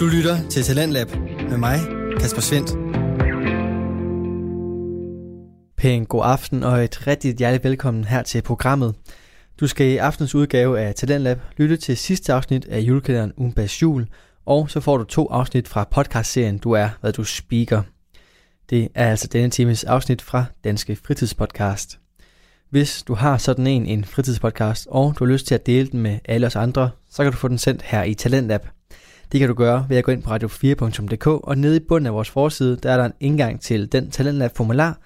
Du lytter til Talentlab med mig, Kasper Svendt. Pæn god aften og et rigtig hjerteligt velkommen her til programmet. Du skal i aftens udgave af Talentlab lytte til sidste afsnit af julekalenderen Umbas Jul, og så får du to afsnit fra podcastserien Du er, hvad du speaker. Det er altså denne times afsnit fra Danske Fritidspodcast. Hvis du har sådan en, en fritidspodcast, og du har lyst til at dele den med alle os andre, så kan du få den sendt her i Talentlab. Det kan du gøre ved at gå ind på radio4.dk, og nede i bunden af vores forside, der er der en indgang til den Talentlab formular,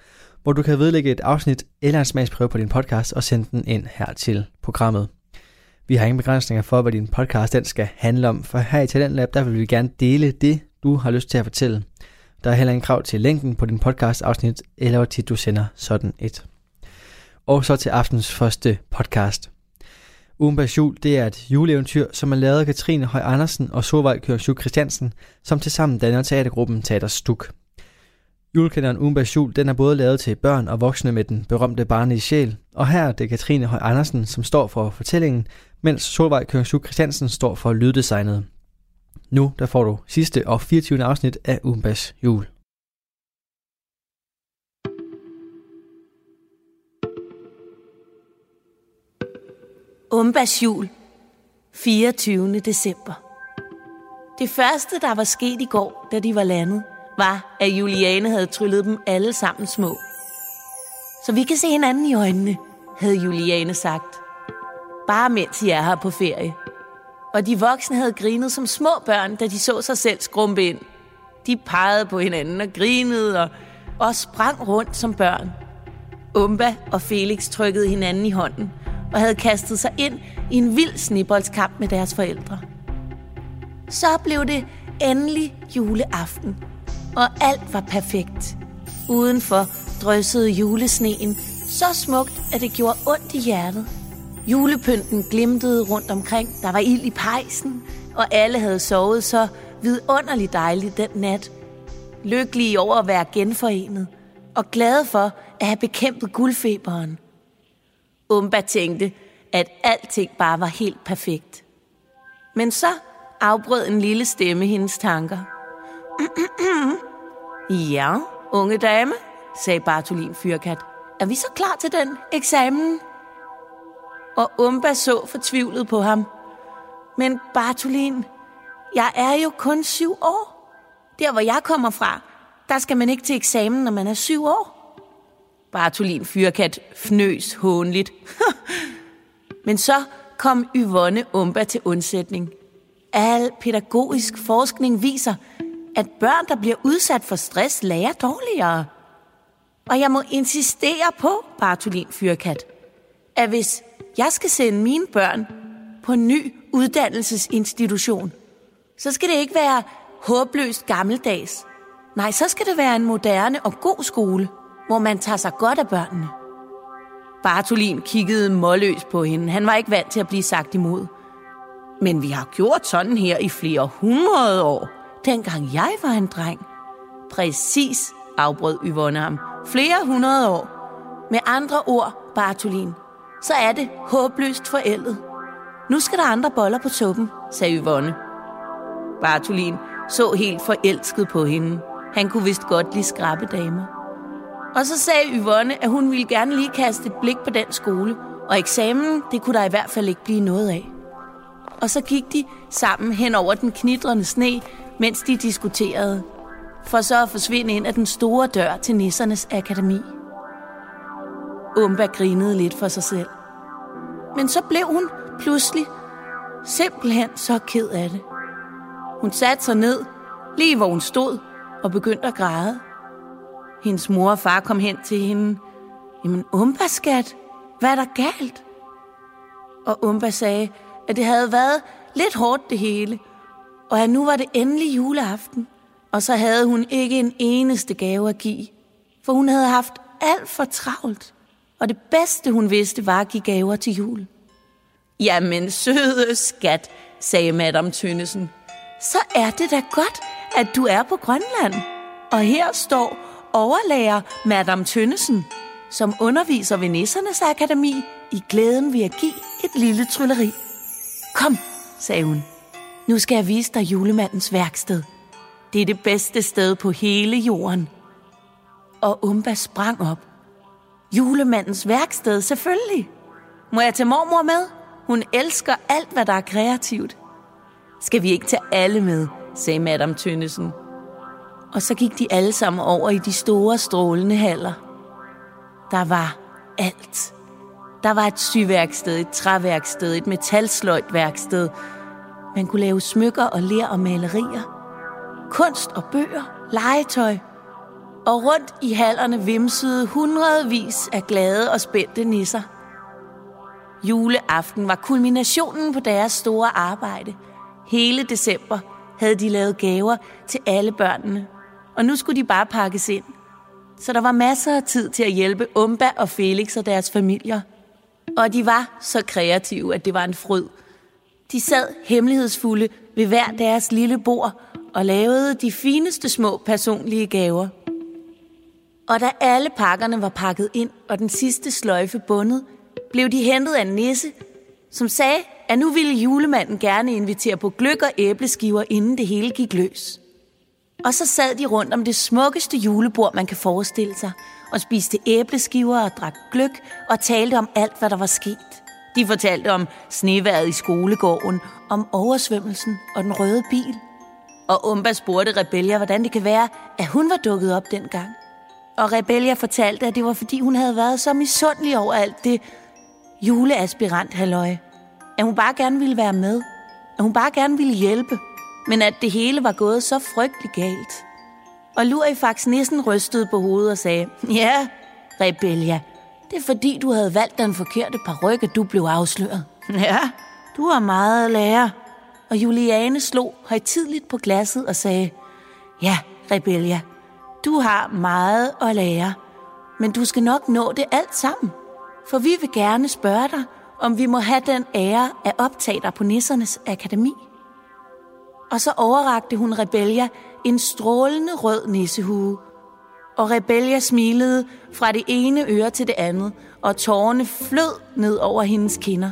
hvor du kan vedlægge et afsnit eller en smagsprøve på din podcast og sende den ind her til programmet. Vi har ingen begrænsninger for, hvad din podcast den skal handle om, for her i Talentlab, der vil vi gerne dele det, du har lyst til at fortælle. Der er heller ingen krav til længden på din podcast afsnit, eller hvor tit du sender sådan et. Og så til aftens første podcast. Umbas jul, det er et juleeventyr, som er lavet af Katrine Høj Andersen og Solvej Kørsjø Christiansen, som tilsammen danner teatergruppen Teater Stuk. Julekalenderen Umbas jul, den er både lavet til børn og voksne med den berømte barnlige sjæl, og her er det Katrine Høj Andersen, som står for fortællingen, mens Solvej Kørsjø Christiansen står for lyddesignet. Nu der får du sidste og 24. afsnit af Umbas jul. Umbas jul, 24. december. Det første, der var sket i går, da de var landet, var, at Juliane havde tryllet dem alle sammen små. Så vi kan se hinanden i øjnene, havde Juliane sagt. Bare mens I er her på ferie. Og de voksne havde grinet som små børn, da de så sig selv skrumpe ind. De pegede på hinanden og grinede og, og sprang rundt som børn. Umba og Felix trykkede hinanden i hånden – og havde kastet sig ind i en vild sniboldskamp med deres forældre. Så blev det endelig juleaften, og alt var perfekt. Udenfor dryssede julesneen så smukt, at det gjorde ondt i hjertet. Julepynten glimtede rundt omkring, der var ild i pejsen, og alle havde sovet så vidunderligt dejligt den nat. Lykkelige over at være genforenet, og glade for at have bekæmpet guldfeberen – Umba tænkte, at alting bare var helt perfekt. Men så afbrød en lille stemme hendes tanker. ja, unge dame, sagde Bartolin Fyrkat. Er vi så klar til den eksamen? Og Umba så fortvivlet på ham. Men Bartolin, jeg er jo kun syv år. Der, hvor jeg kommer fra, der skal man ikke til eksamen, når man er syv år. Bartolin Fyrkat fnøs hånligt. Men så kom Yvonne Umba til undsætning. Al pædagogisk forskning viser, at børn, der bliver udsat for stress, lærer dårligere. Og jeg må insistere på, Bartolin Fyrkat, at hvis jeg skal sende mine børn på en ny uddannelsesinstitution, så skal det ikke være håbløst gammeldags. Nej, så skal det være en moderne og god skole – hvor man tager sig godt af børnene. Bartolin kiggede målløs på hende. Han var ikke vant til at blive sagt imod. Men vi har gjort sådan her i flere hundrede år, dengang jeg var en dreng. Præcis, afbrød Yvonne ham. Flere hundrede år. Med andre ord, Bartolin, så er det håbløst forældet. Nu skal der andre boller på suppen, sagde Yvonne. Bartolin så helt forelsket på hende. Han kunne vist godt lide skrabe damer. Og så sagde Yvonne, at hun ville gerne lige kaste et blik på den skole, og eksamen, det kunne der i hvert fald ikke blive noget af. Og så gik de sammen hen over den knitrende sne, mens de diskuterede, for så at forsvinde ind af den store dør til Nissernes Akademi. Umba grinede lidt for sig selv. Men så blev hun pludselig simpelthen så ked af det. Hun satte sig ned, lige hvor hun stod, og begyndte at græde. Hendes mor og far kom hen til hende. Jamen, Umba, skat, hvad er der galt? Og Umba sagde, at det havde været lidt hårdt det hele, og at nu var det endelig juleaften, og så havde hun ikke en eneste gave at give, for hun havde haft alt for travlt, og det bedste hun vidste var at give gaver til jul. Jamen, søde skat, sagde Madame Tønnesen, så er det da godt, at du er på Grønland. Og her står overlærer Madame Tønnesen, som underviser ved Nissernes Akademi i glæden ved at give et lille trylleri. Kom, sagde hun. Nu skal jeg vise dig julemandens værksted. Det er det bedste sted på hele jorden. Og Umba sprang op. Julemandens værksted, selvfølgelig. Må jeg tage mormor med? Hun elsker alt, hvad der er kreativt. Skal vi ikke tage alle med, sagde Madame Tønnesen. Og så gik de alle sammen over i de store strålende haller. Der var alt. Der var et syværksted, et træværksted, et metalsløjtværksted. Man kunne lave smykker og ler og malerier. Kunst og bøger, legetøj. Og rundt i hallerne vimsede hundredvis af glade og spændte nisser. Juleaften var kulminationen på deres store arbejde. Hele december havde de lavet gaver til alle børnene, og nu skulle de bare pakkes ind. Så der var masser af tid til at hjælpe Umba og Felix og deres familier. Og de var så kreative, at det var en fryd. De sad hemmelighedsfulde ved hver deres lille bord og lavede de fineste små personlige gaver. Og da alle pakkerne var pakket ind og den sidste sløjfe bundet, blev de hentet af en nisse, som sagde, at nu ville julemanden gerne invitere på gløk og æbleskiver, inden det hele gik løs. Og så sad de rundt om det smukkeste julebord, man kan forestille sig, og spiste æbleskiver og drak gløk og talte om alt, hvad der var sket. De fortalte om sneværet i skolegården, om oversvømmelsen og den røde bil. Og Umba spurgte Rebellia, hvordan det kan være, at hun var dukket op dengang. Og Rebellia fortalte, at det var fordi hun havde været så misundelig over alt det juleaspirant halløj. At hun bare gerne ville være med. At hun bare gerne ville hjælpe. Men at det hele var gået så frygtelig galt. Og Lurifax næsten rystede på hovedet og sagde, Ja, Rebellia, det er fordi, du havde valgt den forkerte paryk, at du blev afsløret. Ja, du har meget at lære. Og Juliane slog højtidligt på glasset og sagde, Ja, Rebellia, du har meget at lære, men du skal nok nå det alt sammen. For vi vil gerne spørge dig, om vi må have den ære at optage dig på Nissernes Akademi. Og så overrakte hun Rebellia en strålende rød nissehue. Og Rebellia smilede fra det ene øre til det andet, og tårerne flød ned over hendes kinder.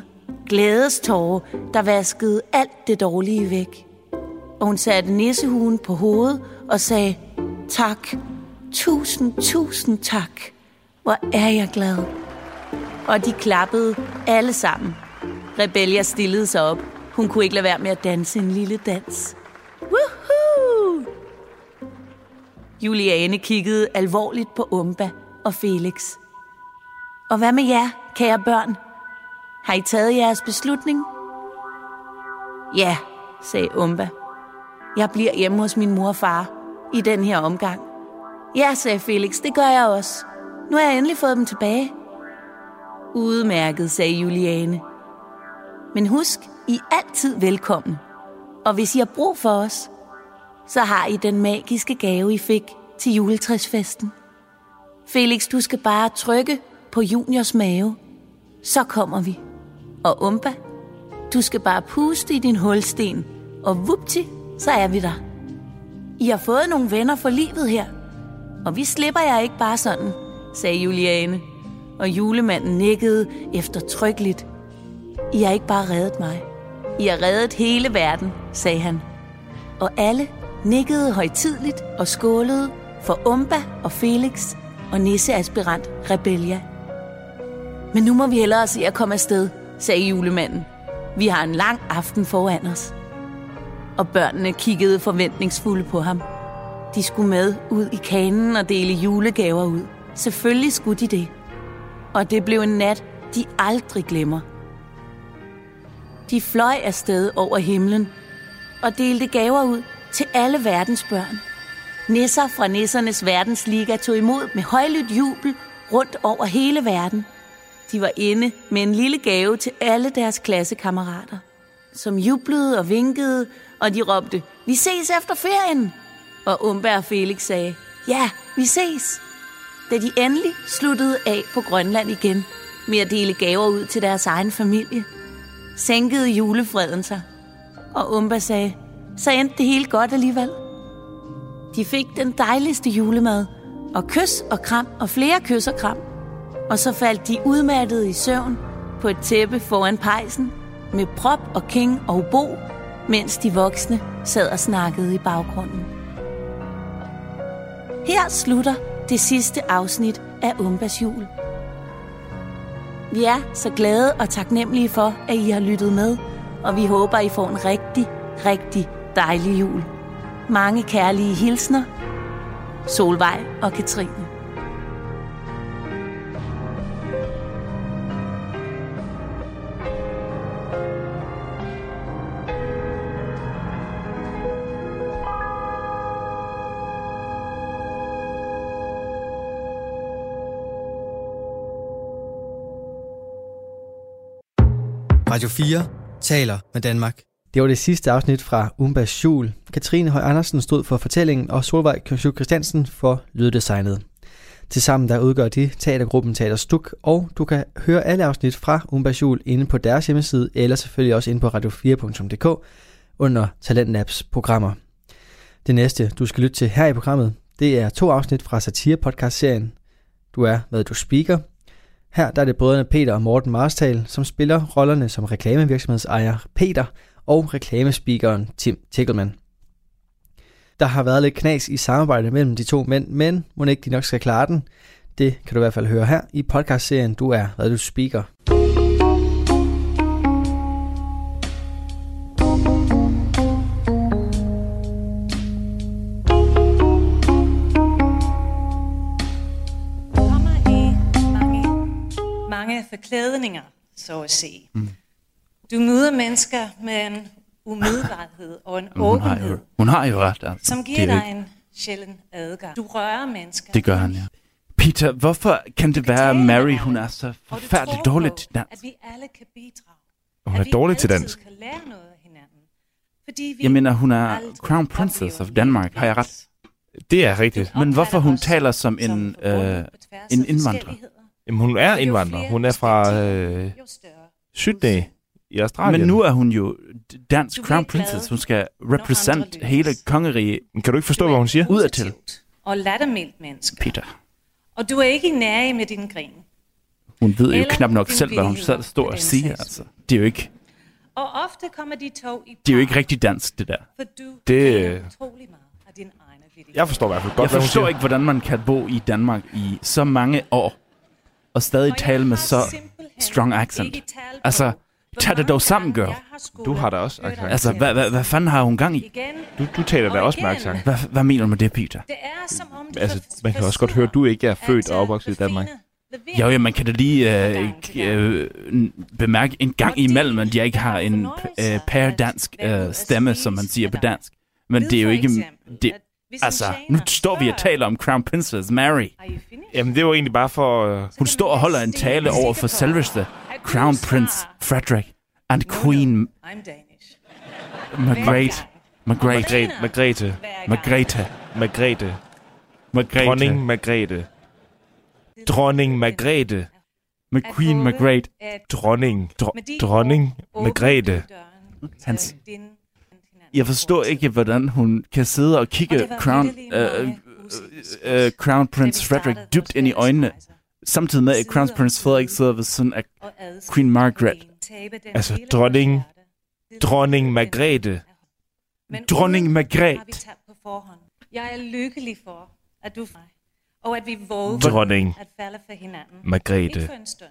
Glædestårer, der vaskede alt det dårlige væk. Og hun satte nissehuen på hovedet og sagde, tak, tusind, tusind tak. Hvor er jeg glad. Og de klappede alle sammen. Rebellia stillede sig op. Hun kunne ikke lade være med at danse en lille dans. Woohoo! Juliane kiggede alvorligt på Umba og Felix. Og hvad med jer, kære børn? Har I taget jeres beslutning? Ja, sagde Umba. Jeg bliver hjemme hos min mor og far i den her omgang. Ja, sagde Felix, det gør jeg også. Nu har jeg endelig fået dem tilbage. Udmærket, sagde Juliane. Men husk, i er altid velkommen. Og hvis I har brug for os, så har I den magiske gave, I fik til juletræsfesten. Felix, du skal bare trykke på juniors mave. Så kommer vi. Og Umba, du skal bare puste i din hulsten, og vupti, så er vi der. I har fået nogle venner for livet her, og vi slipper jer ikke bare sådan, sagde Juliane, og julemanden nikkede eftertrykkeligt. I har ikke bare reddet mig. I har reddet hele verden, sagde han. Og alle nikkede højtidligt og skålede for Umba og Felix og nisseaspirant Rebellia. Men nu må vi hellere se at komme afsted, sagde julemanden. Vi har en lang aften foran os. Og børnene kiggede forventningsfulde på ham. De skulle med ud i kanen og dele julegaver ud. Selvfølgelig skulle de det. Og det blev en nat, de aldrig glemmer. De fløj afsted over himlen og delte gaver ud til alle verdens børn. Nisser fra Nissernes Verdensliga tog imod med højlydt jubel rundt over hele verden. De var inde med en lille gave til alle deres klassekammerater, som jublede og vinkede, og de råbte, vi ses efter ferien. Og Umberg og Felix sagde, ja, vi ses. Da de endelig sluttede af på Grønland igen med at dele gaver ud til deres egen familie, sænkede julefreden sig. Og Umba sagde, så endte det hele godt alligevel. De fik den dejligste julemad, og kys og kram og flere kys og kram. Og så faldt de udmattede i søvn på et tæppe foran pejsen med prop og king og bo mens de voksne sad og snakkede i baggrunden. Her slutter det sidste afsnit af Umbas jul. Vi er så glade og taknemmelige for, at I har lyttet med, og vi håber, I får en rigtig, rigtig dejlig jul. Mange kærlige hilsner, Solvej og Katrine. Radio 4 taler med Danmark. Det var det sidste afsnit fra Umbas jul. Katrine Høj Andersen stod for fortællingen, og Solvej Kønsjø Christiansen for lyddesignet. Tilsammen der udgør de teatergruppen Teater Stuk, og du kan høre alle afsnit fra Umbas jul inde på deres hjemmeside, eller selvfølgelig også inde på radio4.dk under Talentlabs programmer. Det næste, du skal lytte til her i programmet, det er to afsnit fra satire podcast serien Du er, hvad du speaker, her der er det brødrene Peter og Morten Marstal, som spiller rollerne som reklamevirksomhedsejer Peter og reklamespeakeren Tim Tickleman. Der har været lidt knas i samarbejdet mellem de to mænd, men må ikke de nok skal klare den. Det kan du i hvert fald høre her i podcastserien Du er, hvad du speaker. Forklædninger, så at sige. Mm. Du møder mennesker med en umiddelbarhed og en hun har, åbenhed, jo, hun har jo ret. Altså. som giver er dig en sjælden adgang. Du rører mennesker. Det gør han, ja. Peter, hvorfor kan det være, at Mary hun er så forfærdeligt dårlig til dans? At vi alle kan bidrage. Hun er dårlig til dansk. kan lære noget af hinanden. Fordi vi Jeg mener, hun er Crown Princess of Danmark. Har jeg ret? Det er rigtigt. Men hvorfor hun taler som en, øh, en indvandrer? Jamen, hun er jo indvandrer. Hun er fra øh, jo. Sydney i Australien. Men nu er hun jo dansk Crown Princess. Hun skal represent hele kongeriget. Men kan du ikke forstå, Du hvad hun siger? Udadtil. Og lattermildt menneske. Peter, Og du er ikke nær med din grin. hun ved jo Eller knap nok selv, hvad hun selv står og siger. Altså. Det er jo ikke, Og ofte kommer de to i det er jo ikke rigtig dansk, det der. For du Det- utrolig meget af din egne vittigheder. Jeg forstår i hvert fald godt, Jeg hvad hun forstår siger. ikke, hvordan man kan bo i Danmark i så mange år, og stadig Og tale med så strong accent. Altså, tag det dog sammen, skulle Du har da også accent. Altså, hvad, hvad, hvad fanden har hun gang i? Du, du taler da Og også med accent. Hvad, hvad mener du med det, Peter? det er som om du Altså, man kan også godt høre, at du ikke er født og at, opvokset i øh, Danmark. Jo, jo, man kan da lige øh, øh, bemærke en gang imellem, at jeg ikke har en øh, pærdansk øh, stemme, som man siger på dansk. Men det er jo ikke... Det, altså, nu står vi og taler om Crown Princess Mary. Jamen, det var egentlig bare for... Øh, Hun står og holder en tale over for selveste Crown Prince Frederick and Queen I'm Danish. Margrethe. Margrethe. Margrethe, Margrethe, Margrethe. Margrethe, dronning Margrethe, dronning Margrethe, Med Queen Margrethe. dronning, dro, dronning Margrethe. Hans- Jeg forstår ikke, hvordan hun kan sidde og kigge Crown, øh, øh, Crown Prince Frederick dybt ind i øjnene, samtidig med, at Crown Prince Frederik sidder ved siden af Queen Margaret. Altså, dronning- dronning Margrethe. Dronning Margrethe. Jeg er lykkelig for, at du og at vi våger Dronning at falde for hinanden. Margrethe. Ikke for en stund.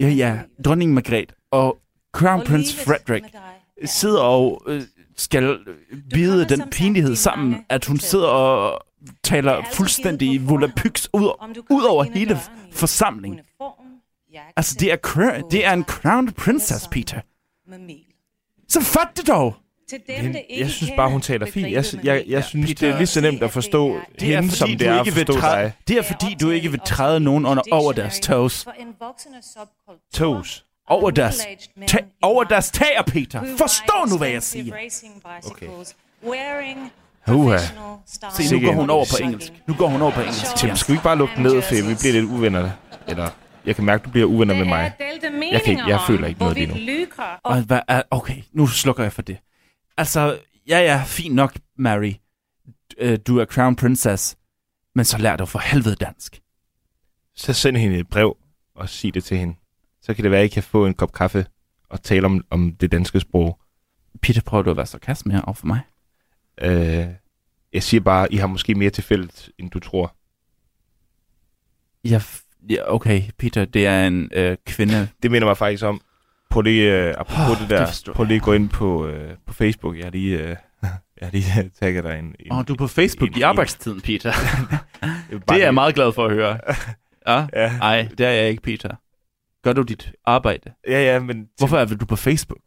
Ja, ja, dronning Margrethe og Crown Og Prince Frederick er sidder og øh, skal bide den pinlighed sammen, at hun sidder og er taler fuldstændig volapyks ud, ud over hele forsamlingen. Altså, det er, cr- det er en Crown Princess, Peter. Så fat det dog! Til dem, Men jeg synes bare, hun taler fint. Jeg, jeg, jeg synes, Peter, det er lige så nemt at forstå det er hende, som det er at forstå træde, dig. det er fordi, du ikke vil træde nogen under, over deres toes. Toes. Over deres, ta- over deres tager, Peter. Forstå nu, hvad jeg siger. Wearing Uha. Se, nu går hun over på engelsk. Nu går hun over på engelsk. Tim, skal vi ikke bare lukke ned, for vi bliver lidt uvenner? Eller, jeg kan mærke, du bliver uvenner med mig. Jeg kan ikke- jeg føler ikke noget lige lykker og hvad er, okay, nu slukker jeg for det. Altså, ja, ja, fint nok, Mary. Øh, Du er crown princess. Men så lær du for helvede dansk. Så send hende et brev og sig det til hende. Så kan det være, at I kan få en kop kaffe og tale om, om det danske sprog. Peter, prøver du at være sarkasme her over for mig? Øh, jeg siger bare, I har måske mere til fælles, end du tror. Ja, ja okay, Peter, det er en øh, kvinde. Det minder mig faktisk om, på lige, øh, apropos oh, det det der, på jeg. lige gå ind på, øh, på Facebook. Jeg har lige, øh, jeg har lige tagget dig en... Åh, oh, du er på Facebook en- i en- arbejdstiden, Peter. det er jeg meget glad for at høre. Ja? Ja, Nej, det er jeg ikke, Peter. Gør du dit arbejde? ja, ja men... Hvorfor er du på Facebook?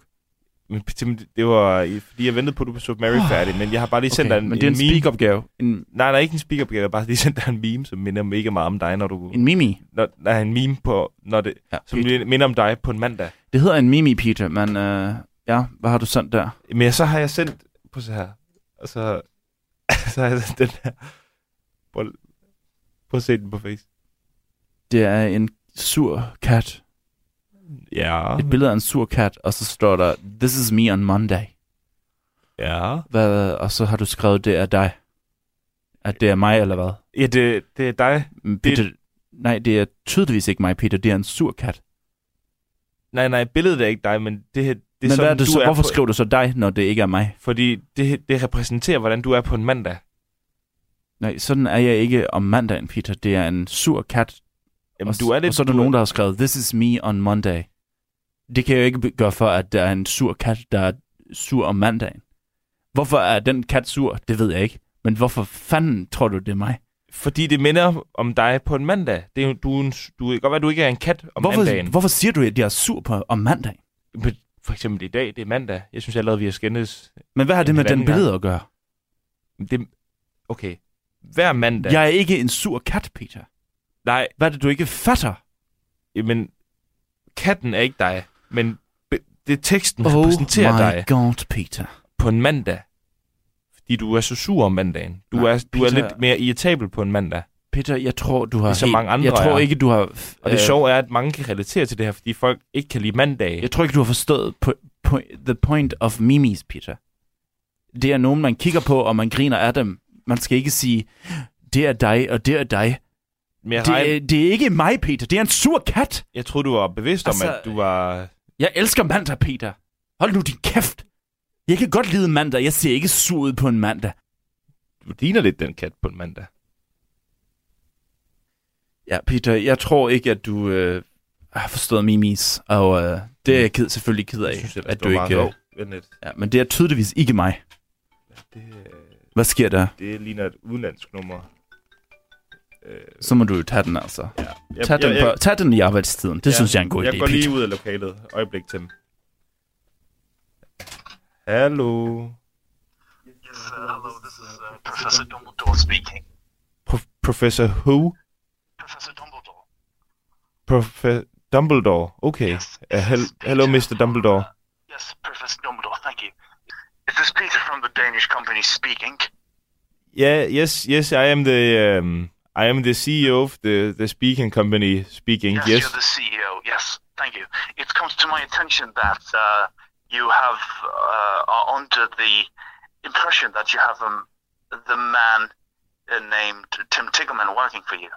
Men, Tim, det var, fordi jeg ventede på, at du så Mary færdig, men jeg har bare lige sendt dig en, men det er en, meme. speak-opgave. En, Nej, nej, ikke en speak Jeg har bare lige sendt dig en meme, som minder mega meget om dig, når du... en mimi. Når, nej, en meme på, når det, Ja, som Peter. minder om dig på en mandag. Det hedder en mimi, Peter, men øh, ja, hvad har du sendt der? Men så har jeg sendt på så her. Og så, så har jeg sendt den her. Prøv, prøv at se den på face. Det er en sur kat. Ja. Et billede af en sur kat, og så står der, This is me on Monday. Ja. Hvad, og så har du skrevet, det er dig. At det er mig, eller hvad? Ja, det, det er dig. Men Peter, nej, det er tydeligvis ikke mig, Peter. Det er en sur kat. Nej, nej, billedet er ikke dig, men det, her- det er Men sådan, hvad er det du så? er Hvorfor på, skriver du så dig, når det ikke er mig? Fordi det, det repræsenterer, hvordan du er på en mandag. Nej, sådan er jeg ikke om mandagen, Peter. Det er en sur kat. Jamen, og, du er lidt... og så er der nogen, der har skrevet, This is me on Monday. Det kan jeg jo ikke gøre for, at der er en sur kat, der er sur om mandagen. Hvorfor er den kat sur? Det ved jeg ikke. Men hvorfor fanden tror du, det er mig? Fordi det minder om dig på en mandag. Det er, jo- du, en, du kan godt være, du ikke er en kat om Hvorfor, mandagen. hvorfor siger du, at jeg er sur på, om mandagen? Men For eksempel i dag, det er mandag. Jeg synes allerede, vi har skændes. Men hvad har det med den billede at gøre? Det, okay. Hver mandag. Jeg er ikke en sur kat, Peter. Nej, Hvad er det, du ikke fatter? men katten er ikke dig. Men det er teksten oh repræsenterer my dig god, Peter. på en mandag. Fordi du er så sur om mandagen. Du, Nej, er, du er Peter- lidt mere irritabel på en mandag. Peter, jeg tror, du har Ligesom helt... mange andre Jeg tror er. ikke, du har... Og det sjove er, at mange kan relatere til det her, fordi folk ikke kan lide mandage. Jeg tror ikke, du har forstået po- po- the point of memes, Peter. Det er nogen, man kigger på, og man griner af dem. Man skal ikke sige, det er dig, og det er dig. Men jeg, Det, regn... er- det er ikke mig, Peter. Det er en sur kat. jeg troede, du var bevidst om, Altså- at du var... Jeg elsker mandag, Peter. Hold nu din kæft. Jeg kan godt lide mandag. Jeg ser ikke sur ud på en mandag. Du ligner lidt den kat på en mandag. Ja, Peter, jeg tror ikke, at du øh, har forstået memes. Og øh, det er jeg ked, selvfølgelig ked af, Jeg synes, at du ikke... Øh, ja, men det er tydeligvis ikke mig. Det, øh, Hvad sker der? det ligner et udenlandsk nummer. Øh, Så må du jo tage den, altså. ja. Jeg, Tag den, på, tag den i arbejdstiden. Det Ja, synes jeg er en god jeg idé, går Peter. lige ud af lokalet. Øjeblik til dem. Hallo. Yes, uh, hello, this is uh, Professor Dumbledore speaking. Pro- Professor Who? Professor Dumbledore. Prof- Dumbledore. Okay. Yes. Uh, hel- hello, Mr. Dumbledore. uh, yes, Professor Dumbledore, thank you. Is this Peter from the Danish company speaking? Yeah. Yes. Yes. I am the. Um, I am the CEO of the the speaking company. Speaking. Yes, Yes. you're the CEO. Yes, thank you. It comes to my attention that uh, you have uh, are under the impression that you have um, the man uh, named Tim Tickleman working for you.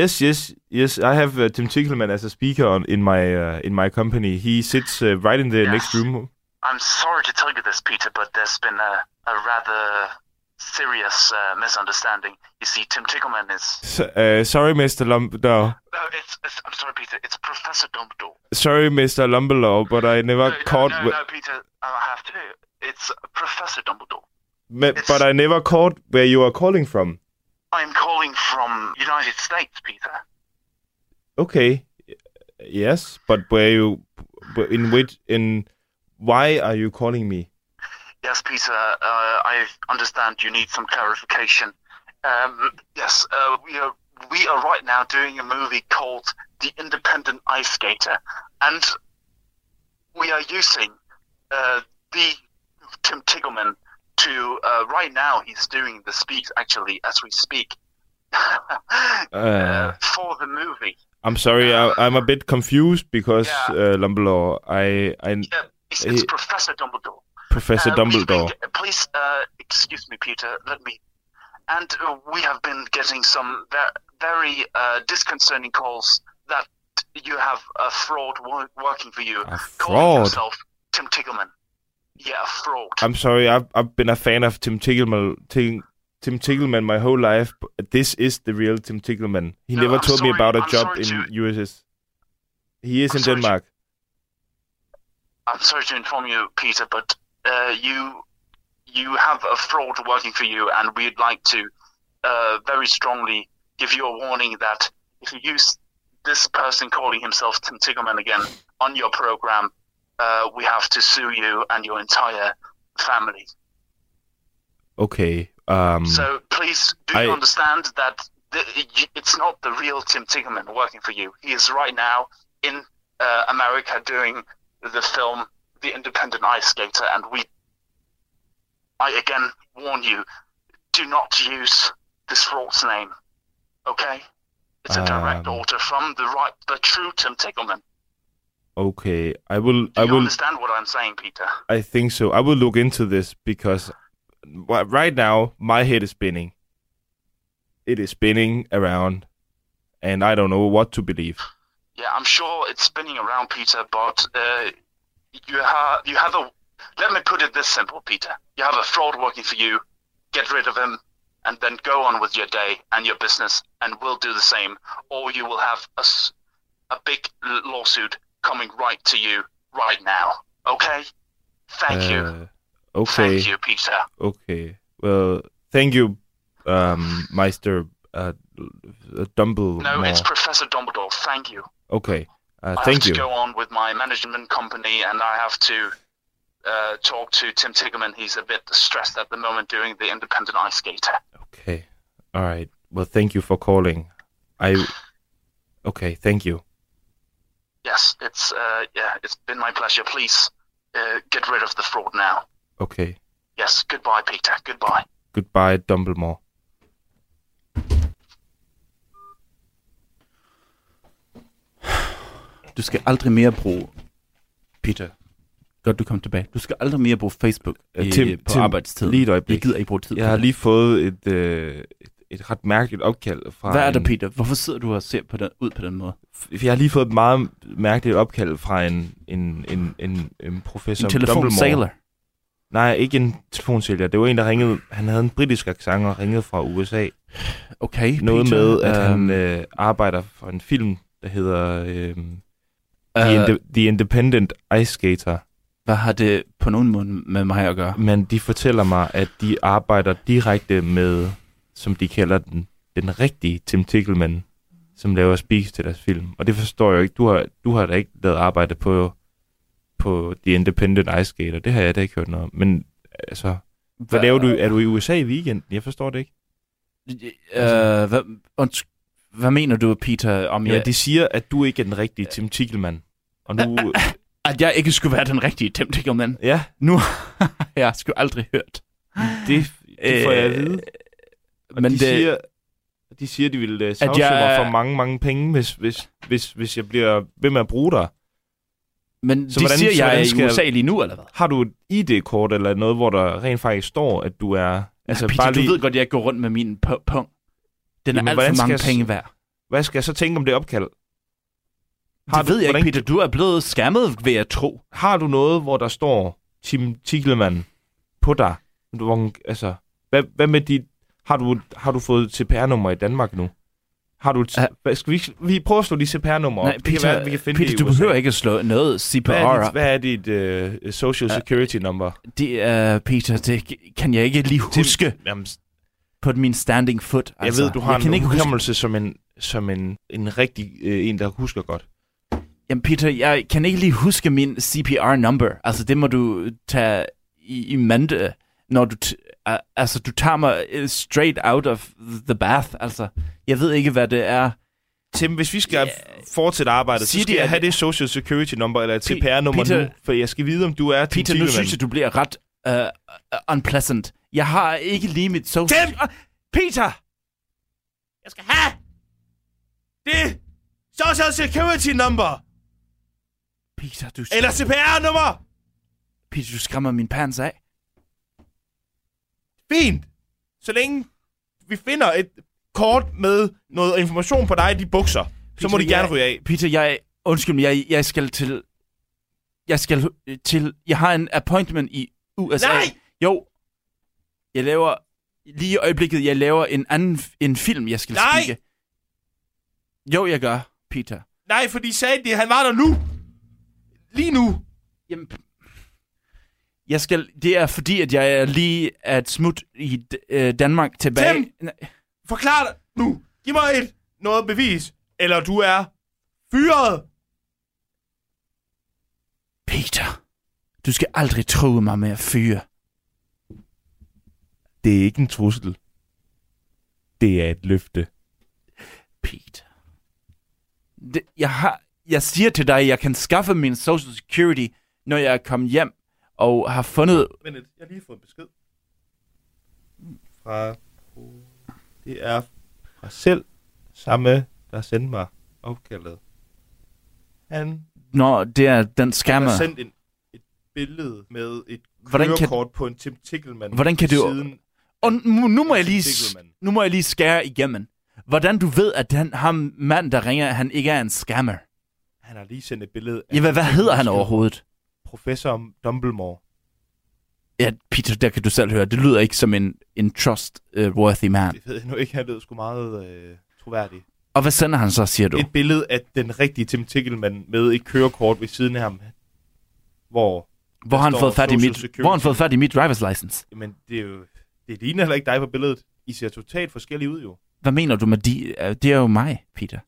Yes. Yes. Yes. I have uh, Tim Tickleman as a speaker on, in my uh, in my company. He sits uh, right in the Yes. next room. I'm sorry to tell you this, Peter, but there's been a, a rather serious uh, misunderstanding. You see, Tim Tiggleman is. Uh, sorry, Mr. Dumbledore. No, it's, it's. I'm sorry, Peter. It's Professor Dumbledore. Sorry, Mr. Dumbledore, but I never no, caught. No, no, no, Peter. I have to. It's Professor Dumbledore. Me- but I never caught where you are calling from. I'm calling from United States, Peter. Okay. Yes, but where you but in which in why are you calling me? Yes, Peter. Uh, I understand you need some clarification. Um, yes, uh, we are. We are right now doing a movie called The Independent Ice Skater, and we are using uh, the Tim Tiggleman to. Uh, right now, he's doing the speech actually as we speak. uh, for the movie. I'm sorry, I, I'm a bit confused because Yeah. uh, Dumbledore, I, I, Yeah, it's, it's He- Professor Dumbledore. Professor Uh, Dumbledore. been- please, uh, excuse me, Peter. Let me. And uh, we have been getting some ve- very uh, disconcerting calls that you have a fraud wo- working for you. A calling fraud? yourself Tim Tiggleman. Yeah, a fraud. I'm sorry, I've, I've been a fan of Tim Tickleman, Tim, Tim Tickleman my whole life. But this is the real Tim Tickleman. He No, never I'm told me about a I'm job in to- USS. He is I'm in sorry to- Denmark. I'm sorry to inform you, Peter, but uh, you you have a fraud working for you, and we'd like to uh, very strongly give you a warning that if you use this person calling himself Tim Tiggleman again on your program, uh, we have to sue you and your entire family. Okay. Um, So please, do I- understand that the, it's not the real Tim Tiggleman working for you? He is right now in uh, America doing the film The Independent Ice Skater, and we, I again warn you, do not use this fraud's name. Okay? It's a direct Um, order from the right, the true Tim Tiggleman. okay. I will. Do I you will. understand what I'm saying, Peter? I think so. I will look into this because right now my head is spinning. It is spinning around, and I don't know what to believe. Yeah, I'm sure it's spinning around, Peter, but uh, you have you have a. Let me put it this simple, Peter. You have a fraud working for you. Get rid of him, and then go on with your day and your business, and we'll do the same. Or you will have a, a big lawsuit coming right to you right now. Okay? Thank you. Uh, okay. Thank you, Peter. Okay. Well, thank you, um, Meister uh, Dumbledore. No, it's Professor Dumbledore. Thank you. okay. Uh, I thank have you. to go on with my management company, and I have to uh, talk to Tim Tigerman. He's a bit stressed at the moment doing the independent ice skater. Okay. All right. Well, thank you for calling. I. Okay. Thank you. Yes, it's uh, yeah, it's been my pleasure. Please uh, get rid of the fraud now. Okay. Yes, goodbye, Peter. Goodbye. Goodbye, Dumbledore. Du skal aldrig mere bruge... Peter, godt du kom tilbage. Du skal aldrig mere bruge Facebook Øh, i, Tim- på Tim, arbejdstid. lige et øjeblik. Jeg gider ikke bruge tid Jeg har det. lige fået et, øh, et, et ret mærkeligt opkald fra Hvad er der, en, Peter? Hvorfor sidder du og ser på den, ud på den måde? Jeg har lige fået et meget mærkeligt opkald fra en, en, en, en, en professor En telefonsælger. Nej, ikke en telefonsælger. Det var en, der ringede. Han havde en britisk accent og ringede fra USA. Okay, Noget Peter, med, at han øhm, øh, arbejder for en film, der hedder øh, øh, The, Inde- The Independent Ice Skater. Hvad har det på nogen måde med mig at gøre? Men de fortæller mig, at de arbejder direkte med, som de kalder den, den rigtige Tim Tickleman, som laver speaks til deres film. Og det forstår jeg ikke. Du har, du har da ikke lavet arbejde på, på The Independent Ice Skater. Det har jeg da ikke hørt noget om. Men altså, hvad laver du? Er du i USA i weekenden? Jeg forstår det ikke. Øh, hvad, unds- hvad mener du, Peter, om Ja, jeg, de siger, at du ikke er den rigtige Tim Tickleman. Og nu... at jeg ikke skulle være den rigtige Tim Tickleman? ja, Nu har jeg sgu aldrig hørt. det, det får jeg at vide. Og Men de, det, siger, de siger, de vil uh, sagsøge jeg- mig for mange, mange penge, hvis, hvis, hvis, hvis jeg bliver ved med at bruge dig. men så de hvordan- siger, så jeg er i USA lige nu, eller hvad? Har du et ID-kort eller noget, hvor der rent faktisk står, at du er... Altså, Peter, bare lige, du ved godt, at jeg går rundt med min pu- pung. Den er Jamen, alt hvordan for mange jeg penge værd. Hvad skal jeg så tænke om det opkald? Det ved jeg hvordan, ikke, Peter. Du er blevet skammet, vil jeg tro. Har du noget, hvor der står Tim Tickleman på dig? Hvor, altså, hvad, hvad med dit... Har du, har du fået CPR-nummer i Danmark nu? Har du... et-. Hvad, skal vi, vi prøve at slå de CPR-nummer op? Nej, Det kan Peter, være, vi kan finde Peter det du USA. behøver ikke at slå noget CPR. Hvad er dit, hvad er dit uh, social security number? Det er, Peter, det kan jeg ikke lige huske Jamen, på min standing foot. jeg ved, du har jeg kan en huske. hukommelse som en, som en, en rigtig øh, en, der husker godt. Jamen, Peter, jeg kan ikke lige huske min CPR-number. Altså, det må du tage i, i mente, når du... T- uh, altså, du tager mig øh, straight out of the bath. Altså, jeg ved ikke, hvad det er. Tim, hvis vi skal yeah. fortsætte arbejdet, så Siger skal de, jeg have det social security number eller et CPR-nummer nu, for jeg skal vide, om du er Peter, nu synes jeg, du bliver ret uh, unpleasant. Jeg har ikke lige mit social... Tim! Peter! Jeg skal have det social security number Peter, du, eller CPR-nummer. Peter, du skræmmer min pants af. Fint. Så længe vi finder et kort med noget information på dig i de bukser, så må de Peter, gerne jeg- ryge af. Peter, jeg... Undskyld mig, jeg, jeg skal til... Jeg skal til... Jeg har en appointment i USA. Nej! Jo. Jeg laver... Lige i øjeblikket, jeg laver en anden en film, jeg skal Nej! spikke. Jo, jeg gør, Peter. Nej, for de sagde, at han var der nu. Lige nu. Jamen, jeg skal, det er fordi, at jeg er lige at smut i øh, Danmark tilbage. Tim! Forklar det nu. Giv mig et noget bevis. Eller du er fyret. Peter, du skal aldrig tro mig med at fyre. Det er ikke en trussel. Det er et løfte. Peter. Det, jeg, har, jeg siger til dig, at jeg kan skaffe min social security, når jeg er kommet hjem og har fundet... Men jeg har lige fået en besked. Fra... Det er fra selv samme, der sendte mig opkaldet. Han Når det er den har skammer. sendt en, billede med et Hvordan kan- kørekort på en Tim Tickleman. Hvordan kan du- Siden Og nu, nu, må jeg lige, nu må jeg lige skære igennem. Hvordan du ved, at han, ham mand, der ringer, han ikke er en scammer? Han har lige sendt et billede af... Ja, hvad, hvad hedder han overhovedet? Professor Dumbledore. Ja, Peter, der kan du selv høre. Det lyder ikke som en, en trustworthy man. Det ved jeg nu ikke, han lød sgu meget øh, troværdig. Og hvad sender han så, siger du? Et billede af den rigtige Tim Tickleman med et kørekort ved siden af ham. Hvor... Hvor har han fået fat i mit, Security. hvor han fået fat i mit driver's license? Jamen, det er jo... Det ligner heller ikke dig på billedet. I ser totalt forskellige ud, jo. Hvad mener du med de? øh, Det er jo mig, Peter.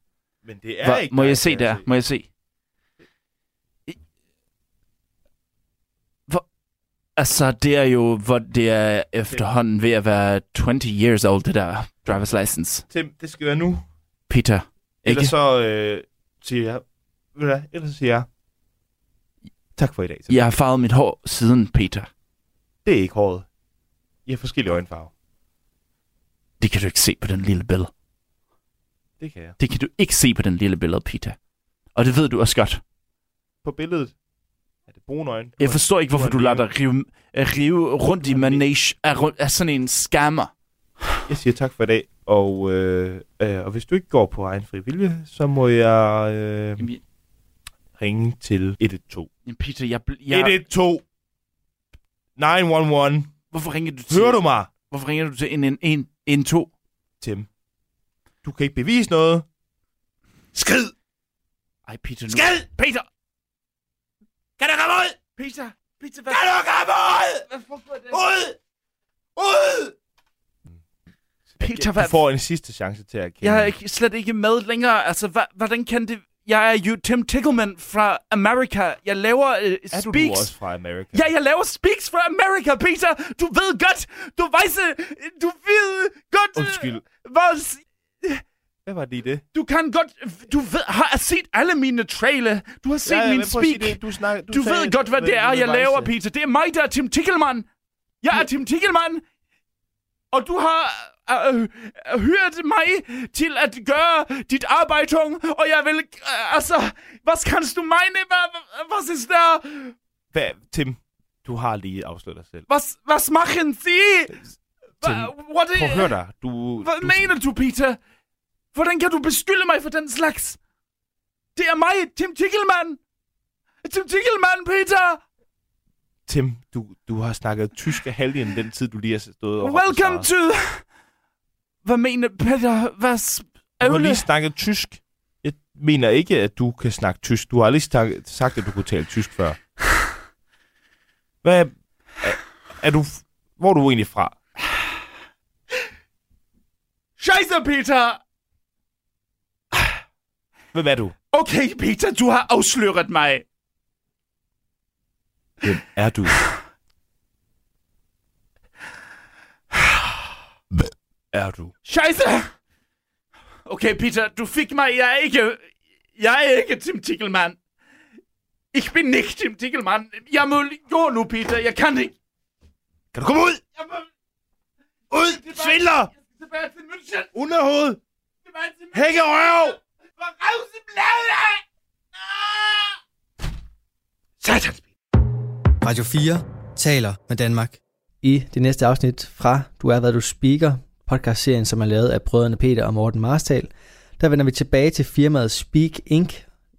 Men det er Hvor, ikke må dig, jeg se der? Må jeg se? Hvor, altså, det er jo, hvor det er efterhånden ved at være 20 years old, det der driver's license. Tim, det skal være nu. Peter, ikke? Ellers så øh, siger jeg... Ved du hvad? Ellers så siger jeg... Tak for i dag. Jeg har farvet mit hår siden, Peter. Det er ikke håret. I har forskellige øjenfarver. Det kan du ikke se på den lille billede. Det kan jeg. Det kan du ikke se på den lille billede, Peter. Og det ved du også godt. På billedet er det brune øjne. Jeg forstår ikke, hvorfor du lader dig rive, øh, rive rundt i manage af, af sådan en scammer. Jeg siger tak for i dag, og, øh, øh, og hvis du ikke går på egen fri vilje, så må jeg øh, Jamen, ringe til 112. Jamen, Peter, jeg, bl- jeg, 112! 911! hvorfor ringer du til... Hører du mig, Hvorfor ringer du til en, en, en, en to? Tim? Du kan ikke bevise noget. Skrid! Ej, Peter, nu... Skrid! Peter! Kan du komme ud? Peter! Peter, hvad? Kan du komme ud? Hvad foregår der? Ud! Ud! Peter, Du hvad? får en sidste chance til at kende. Jeg er ikke, slet ikke med længere. Altså, hva, hvordan kan det... Jeg er jo Tim Tickleman fra Amerika. Jeg laver uh, er speaks. du, du også fra Amerika? Ja, jeg laver speaks fra Amerika, Peter. Du ved godt. Du ved, du ved godt. øh, Undskyld. Hvad, s- Hvad var det i det? du kan godt... Du ved, har set alle mine trailer. Du har set min prøv at sige speak. det. Du, snak, du, Du sagde, ved godt, hvad det er, jeg laver. Peter. Det er mig, der er Tim Tickleman. Jeg er Tim Tickleman. Og du har øh, øh, hørt mig til at gøre dit arbejde, og jeg vil... Øh, altså, hvad kan du mene? Hvad, hvad, hvad er der? Hvad, Tim, du har lige afsløret dig selv. Was, was machen Sie? Tim, What Prøv at høre dig. Du, Hvad du, mener du, Peter? Hvordan kan du beskylde mig for den slags? Det er mig, Tim Tickleman. Tim Tickleman, Peter. Tim, du, du har snakket tysk af halvdelen den tid, du lige har stået og Welcome to... Hvad mener Peter? Hvad... Du har lige snakket tysk. Jeg mener ikke, at du kan snakke tysk. Du har aldrig snak- sagt, at du kunne tale tysk før. Hvad er, er du... Hvor er du egentlig fra? Scheiße, Peter! Hvem er du? Okay, Peter, du har afsløret mig. Hvem er du? er du? Scheiße! Okay, Peter, du fik mig. Jeg er ikke... Jeg er ikke Tim Tickleman. Ich bin nicht Tim Tickleman. Jeg må gå nu, Peter. Jeg kan ikke. Kan du komme ud? Jeg må Ud! Svindler! jeg skal tilbage til München. Underhoved! Tilbage til München. Hækkerøv! For Rausebladet! Ah! Satans! Radio 4 taler med Danmark. I det næste afsnit fra Du er hvad du speaker, podcastserien som er lavet af brødrene Peter og Morten Marstal, der vender vi tilbage til firmaet Speak Inc.,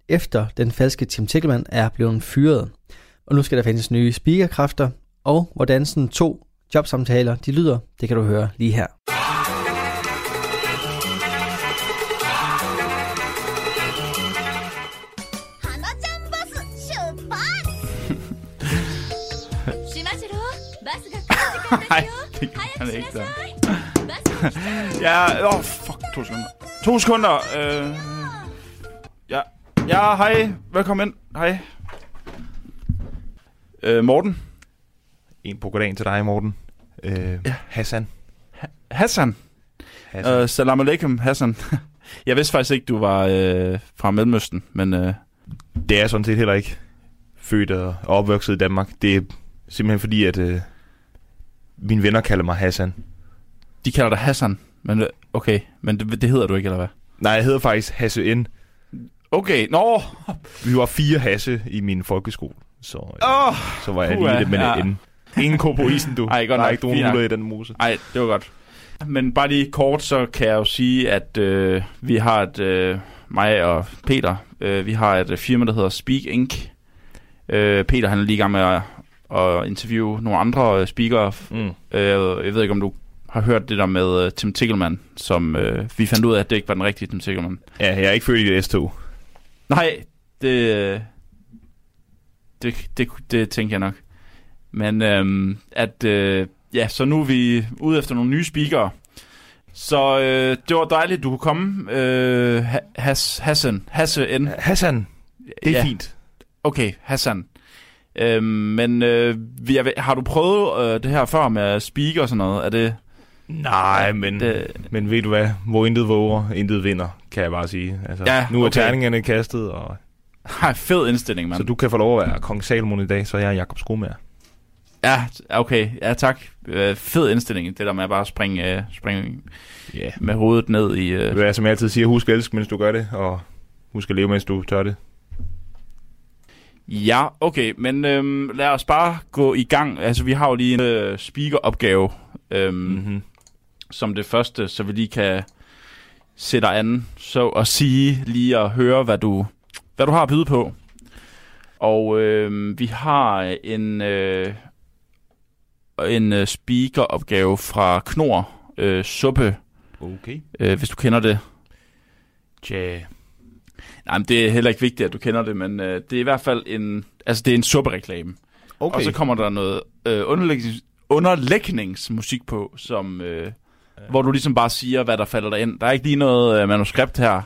efter den falske Tim Tickleman er blevet fyret. Og nu skal der findes nye speakerkræfter, og hvordan sådan to jobsamtaler de lyder, det kan du høre lige her. Nej, det kan han ikke så. ja, åh, oh, fuck, to sekunder. To sekunder. Øh, ja, ja, hej. Velkommen ind. Hej. Øh, Morten. En på goddagen til dig, Morten. Øh, Ja. Hassan. Hassan. Hassan. Øh, salam alaikum, Hassan. Jeg vidste faktisk ikke, du var øh, fra Mellemøsten, men øh, Det er sådan set heller ikke født og opvokset i Danmark. Det er simpelthen fordi, at øh, mine venner kalder mig Hassan. De kalder dig Hassan. Men okay, men det, det hedder du ikke, eller hvad? Nej, jeg hedder faktisk Hasse N. Okay, nå. Vi var fire Hasse i min folkeskole, så, Åh, så var jeg lige det med ja. N. Ingen ko på isen, du. Ej, godt Der er ikke nogen huller i den mose. Ej, det var godt. Men bare lige kort, så kan jeg jo sige, at øh, vi har et, øh, mig og Peter, øh, vi har et øh, firma, der hedder Speak Inc. Øh, Peter han er lige i gang med at, at interviewe nogle andre øh, speakere. Mm. Øh, jeg ved ikke, om du har hørt det der med øh, Tim Tickleman, som øh, vi fandt ud af, at det ikke var den rigtige Tim Tickleman. Ja, jeg er ikke født i et S-tog. Nej, det, det, det, det tænker jeg nok. Men øhm, at, øh, ja, så nu er vi ude efter nogle nye speakere. Så øh, det var dejligt, du kunne komme. Øh, Ha- Has, Hassan, Hasse N. Hassan, det er Ja. fint. Okay, Hassan. Øhm, men øh, har du prøvet øh, det her før med at speak og sådan noget? Er det... Nej, men, det men ved du hvad? Hvor intet våger, intet vinder, kan jeg bare sige. Altså, Ja, nu er okay. terningerne kastet, og, har fed indstilling, mand. så du kan få lov at være kong Salomon i dag, så jeg er Jakob Skomager. Ja, okay. Ja, tak. Øh, fed indstilling, det der med at bare springe, øh, springe. Yeah. med hovedet ned i... Øh, Det er, som jeg altid siger, husk at elske, mens du gør det, og husk at leve, mens du tør det. Ja, okay, men øhm, lad os bare gå i gang. Altså, vi har jo lige en øh, speakeropgave øhm, mm. Mm-hmm. Som det første, så vi lige kan sætte dig an, så at sige lige at høre, hvad du, hvad du har at byde på. Og øhm, vi har en, øh, en øh, speakeropgave fra Knor øh, Suppe, Okay. øh, hvis du kender det. Tja. Nej, men det er heller ikke vigtigt, at du kender det, men øh, det er i hvert fald en, altså det er en suppereklame. Okay. Og så kommer der noget øh, underlægnings, underlægningsmusik på, som, øh, hvor du ligesom bare siger, hvad der falder dig ind. Der er ikke lige noget øh, manuskript her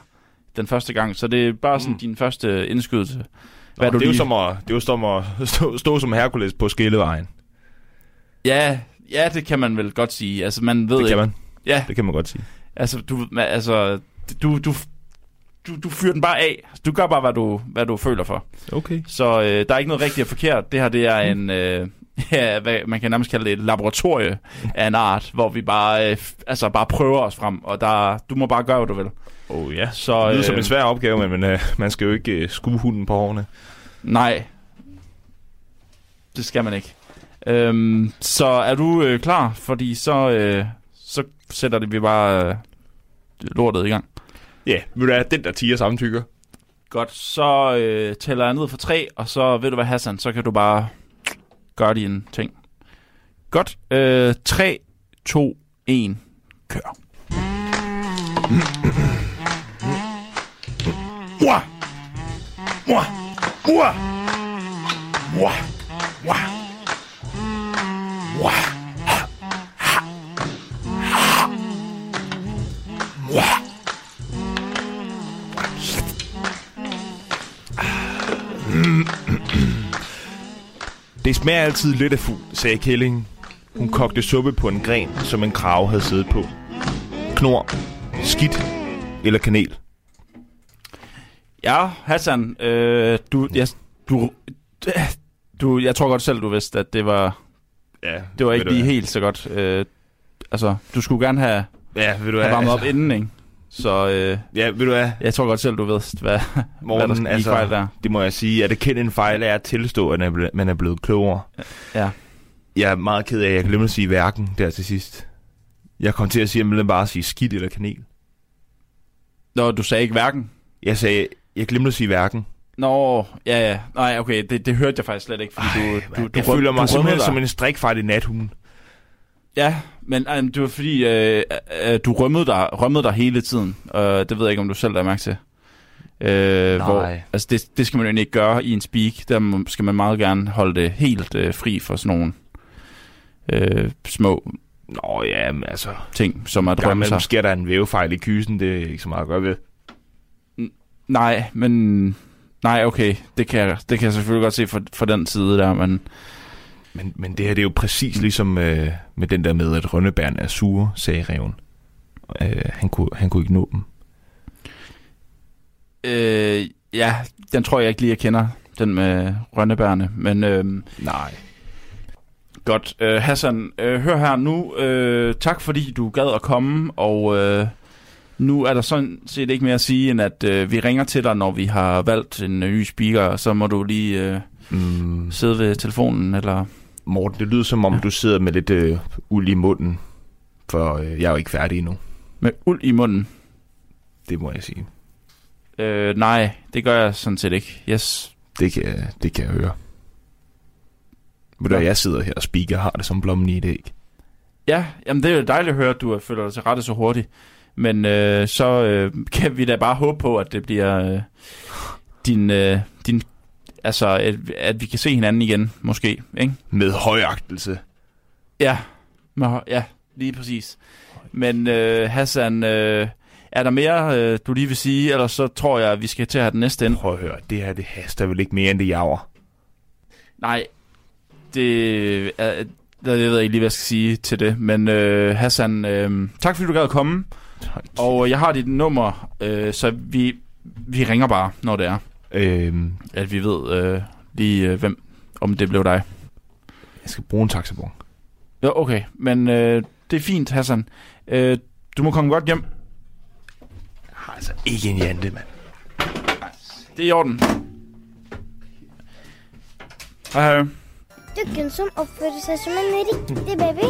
den første gang, så det er bare sådan Mm. din første indskydelse. Nå, Hvad det, er jo som at, det er jo som at stå, stå som Hercules på skillevejen. Ja, ja, det kan man vel godt sige. Altså, man ved Det kan ikke. man. Ja, Det kan man godt sige. altså, du, altså, du, du, du, du fyrer den bare af. Du gør bare, hvad du, hvad du føler for. Okay. Så øh, der er ikke noget rigtigt og forkert. Det her, det er en, øh, ja, hvad, man kan nærmest kalde det et laboratorie af en art, hvor vi bare, øh, altså bare prøver os frem, og der, du må bare gøre, hvad du vil. Oh ja. Så, Det lyder øh, som en svær opgave, men, men uh, man skal jo ikke uh, skue hunden på hårene. Nej, det skal man ikke. Øhm, så er du øh, klar? Fordi så, øh, så sætter det vi bare øh, lortet i gang. Ja, yeah, ved du hvad, den der tiger samtykker. Godt, så øh, tæller jeg ned for tre, og så ved du hvad, Hassan, så kan du bare Guardian-ting. Godt, øh, 3, 2, 1, kør. Mua! Mua! Mua! Mua! Mua! Mua! Mm-hmm. Det smager altid lidt af fugl, sagde Kælling. Hun kogte suppe på en gren, som en krave havde siddet på. Knor, skidt eller kanel. Ja, Hassan, øh, du, jeg, du, du, jeg tror godt selv, du vidste, at det var, Ja, det var ikke lige helt så godt. Øh, altså, du skulle gerne have, Ja, ved du have hvad? varmet op altså, inden, ikke? Så øh, Ja, ved du hvad? jeg tror godt selv, du ved, hvad, hvad der altså, fejl der. det må jeg sige, at det kendt en fejl er at tilstå, at man er ble- man blevet klogere. Ja. Jeg er meget ked af, at jeg glemte at sige hverken der til sidst. Jeg kom til at sige, at jeg bare sige skidt eller kanel. Nå, du sagde ikke hverken. Jeg sagde, jeg glemte at sige hverken. Nå, ja, ja. Nej, okay, det, det hørte jeg faktisk slet ikke, fordi Ej, du, du, du, jeg du, føler mig du simpelthen som en strikfejl i nathunden. Ja, men øh, det var fordi, øh, øh, du rømmede dig, rømmede dig hele tiden. Og det ved jeg ikke, om du selv er mærke til. Øh, Nej. Hvor, altså det, det skal man jo ikke gøre i en speak. Der skal man meget gerne holde det helt øh, fri for sådan nogle øh, små Nå ja, men altså... ting, som at Gang rømme sig. sker der en vævefejl i kysen, det er ikke så meget at gøre ved. Nej, men... Nej, okay. Det kan, jeg, det kan jeg selvfølgelig godt se for, for den side der, men... Men, men det her det er jo præcis ligesom øh, med den der med, at rønnebærne er sure, sagde reven. Øh, han, kunne, han kunne ikke nå dem. Øh, ja, den tror jeg ikke lige, jeg kender, den med rønnebærne. Men øh, Nej. godt. Øh, Hassan, øh, hør her nu. Øh, tak fordi du gad at komme, og øh, nu er der sådan set ikke mere at sige, end at øh, vi ringer til dig, når vi har valgt en ny speaker, så må du lige øh, Mm, sidde ved telefonen, eller... Morten, det lyder som om, du sidder med lidt øh, uld i munden. For øh, jeg er jo ikke færdig endnu. Med uld i munden. Det må jeg sige. Øh, nej, det gør jeg sådan set ikke. Yes. Det kan, det kan jeg høre. Ved du, Ja. jeg sidder her og speaker har det som blommen i et æg. Ja, jamen det er jo dejligt at høre, at du føler dig til rette så hurtigt. Men øh, så øh, kan vi da bare håbe på, at det bliver øh, din, øh, din... Altså, at, at vi kan se hinanden igen, måske, ikke? Med højagtelse. Ja, Nå, ja lige præcis. Men øh, Hassan, øh, er der mere, øh, du lige vil sige? Eller så tror jeg, at vi skal til at have den næste ind. Prøv at høre, det her det haster vel ikke mere end det jager. Nej, det er... Jeg ved ikke lige, hvad jeg skal sige til det. Men øh, Hassan, øh, tak fordi du gad at komme. Og jeg har dit nummer, øh, så vi, vi ringer bare, når det er, Øhm, at vi ved øh, lige, øh, hvem, om det blev dig. jeg skal bruge en taxabon. Ja, okay, men øh, det er fint, Hassan. Øh, du må komme godt hjem. Jeg har altså ikke en jante, mand. Det er i orden. Hej, hej. Dukken som oppfører seg som en riktig baby.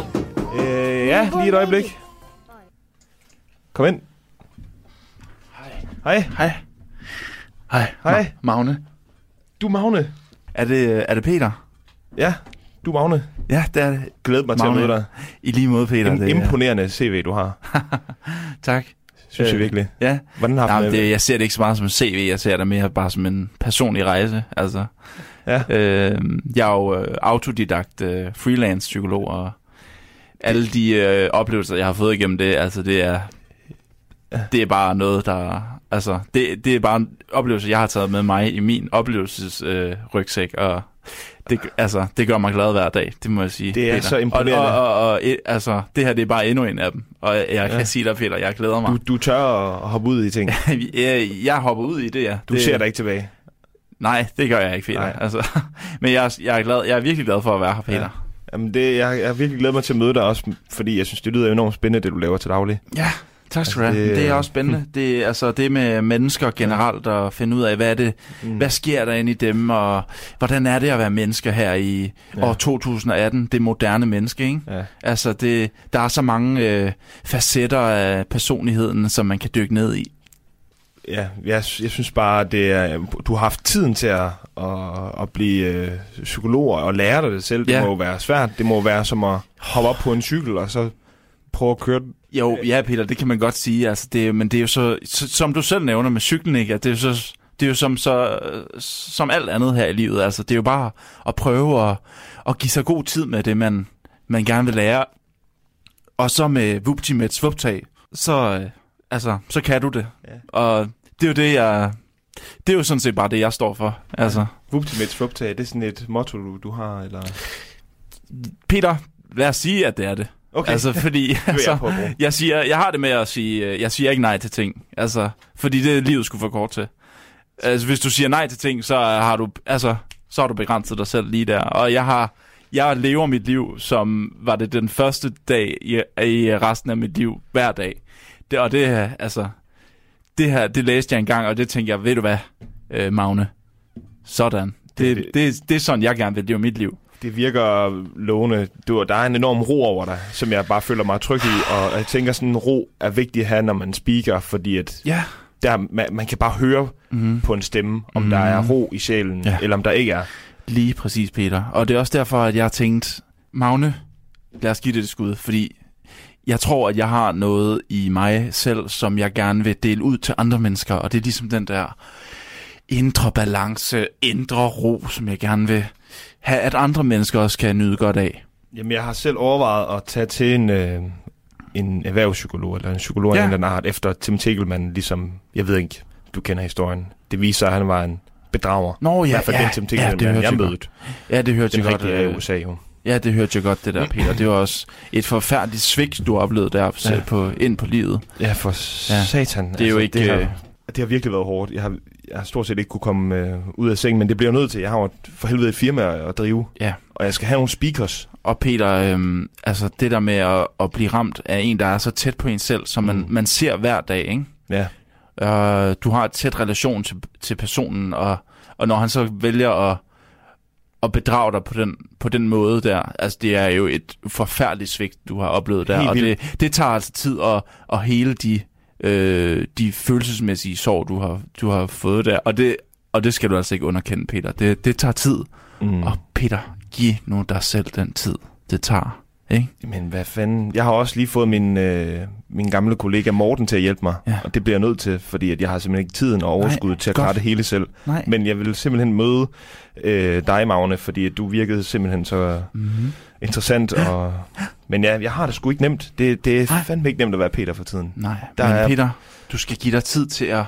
Øh, ja, lige et øjeblik. Kom ind. Hej. Hej. Hej. Hej. Ma- Magne. Du er Magne. Er det, er det Peter? Ja, du er Magne. Ja, det er det. Glæder mig til at Magne. møde dig. I lige måde, Peter. En det, er- imponerende CV, du har. Tak. Synes jeg Øh, virkelig. Ja, Hvordan har Jamen, det? jeg ser det ikke så meget som en CV, jeg ser det mere bare som en personlig rejse. Altså, Ja. øh, jeg er jo øh, autodidakt øh, freelance psykolog, og alle de øh, oplevelser, jeg har fået igennem det, altså det er, det er bare noget, der... Altså, det, det er bare en oplevelse, jeg har taget med mig i min oplevelses øh, rygsæk, og det, altså, det gør mig glad hver dag, det må jeg sige. Det er Peter. så imponerende. Og, og, og, og et, altså, det her det er bare endnu en af dem, og jeg, jeg Ja. kan sige dig, Peter, jeg glæder mig. Du, du tør at hoppe ud i ting. jeg, jeg hopper ud i det, ja. Du det, ser dig ikke tilbage. Nej, det gør jeg ikke, Peter. Nej. Altså, men jeg, er- jeg, er glad, jeg er virkelig glad for at være her, Peter. Ja. Jamen det, jeg, jeg har virkelig glædet mig til at møde dig også, fordi jeg synes, det lyder enormt spændende, det du laver til daglig. Ja, tak skal du Altså, have. det- Det, er også spændende. Det, er- altså, det med mennesker generelt at finde ud af, hvad er det, Mm. hvad sker der inde i dem, og hvordan er det at være menneske her i Ja. ja. år 2018, det moderne menneske, ikke? Ja. Altså, det, der er så mange øh, facetter af personligheden, som man kan dykke ned i. Ja, jeg, jeg synes bare, det er, du har haft tiden til at, at, at blive øh, psykolog og lære dig det selv. Det Ja. må jo være svært. Det må jo være som at hoppe op på en cykel og så prøve at køre den. Jo, ja, Peter, det kan man godt sige. Altså, det, men det er jo så, som du selv nævner med cyklen, ikke? At det er jo så, det er jo som, så, som alt andet her i livet. Altså, det er jo bare at prøve at, at give sig god tid med det, man, man gerne vil lære. Og så med Vupti med et svuptag, så, øh, altså, så kan du det. Ja. Og det er jo det, jeg... Det er jo sådan set bare det, jeg står for. Altså, Ultimate fluptag, det er sådan et motto, du, du har, eller... Peter, lad os sige, at det er det. Okay, Altså, fordi... altså, jeg. Jeg siger, jeg har det med at sige, øh, jeg siger ikke nej til ting. Altså, fordi det er livet skulle for kort til. Altså, hvis du siger nej til ting, så har du, altså, så har du begrænset dig selv lige der. Og jeg har, jeg lever mit liv, som var det den første dag i, i resten af mit liv, hver dag. Det, og det her, altså, det her, det læste jeg engang, og det tænkte jeg, ved du hvad, øh, Magne, sådan. Det, det, det, det er sådan, jeg gerne vil leve mit liv. Det virker lovende. Du, der er en enorm ro over dig, som jeg bare føler mig tryg i. Og jeg tænker, sådan en ro er vigtig at have, når man speaker, fordi at Ja, der, man, man kan bare høre mm. på en stemme, om mm. der er ro i sjælen, ja. eller om der ikke er. Lige præcis, Peter. Og det er også derfor, at jeg har tænkt, Magne, lad os give det et skud, fordi jeg tror, at jeg har noget i mig selv, som jeg gerne vil dele ud til andre mennesker, og det er ligesom den der indre balance, indre ro, som jeg gerne vil at andre mennesker også kan nyde godt af. Jamen, jeg har selv overvejet at tage til en, øh, en erhvervspsykolog, eller en psykolog ja. af en eller anden art, efter Tim Tegelman, ligesom, jeg ved ikke, du kender historien. Det viser, at han var en bedrager. Nå ja, I hvert fald ja, den Tim Tegelman, ja, det hørte jeg mødte. Ja, det hørte Den jeg godt. rigtige af øh, USA, jo. Ja, det hørte jeg godt, det der, Peter. Det var også et forfærdeligt svigt, du oplevede der Ja. på, ind på livet. Ja, for Ja. satan. Altså, Det er jo ikke... Det har, øh, det har virkelig været hårdt. Jeg har, jeg har stort set ikke kunne komme øh, ud af sengen, men det bliver jeg nødt til. Jeg har jo for helvede et firma at drive, Ja. og jeg skal have nogle speakers. Og Peter, øhm, altså det der med at, at blive ramt af en, der er så tæt på en selv, som man, Mm. man ser hver dag, ikke? Ja. Øh, du har et tæt relation til, til personen, og, og når han så vælger at, at bedrage dig på den, på den måde der, altså det er jo et forfærdeligt svigt, du har oplevet der, Helt og det, det tager altså tid at, at hele de, øh, de følelsesmæssige sår, du har, du har fået der, og det, og det skal du altså ikke underkende, Peter. Det, det tager tid, Mm. og Peter, giv nu dig selv den tid, det tager, ikke? Men hvad fanden? Jeg har også lige fået min, øh, min gamle kollega Morten til at hjælpe mig, Ja. og det bliver jeg nødt til, fordi at jeg har simpelthen ikke tiden og overskud til at godt. klare det hele selv. Nej. Men jeg vil simpelthen møde øh, dig, Magne, fordi at du virkede simpelthen så Mm-hmm. interessant. Og... Men ja, jeg har det sgu ikke nemt. Det, det er Nej. fandme ikke nemt at være Peter for tiden. Nej, Der men er- Peter, du skal give dig tid til at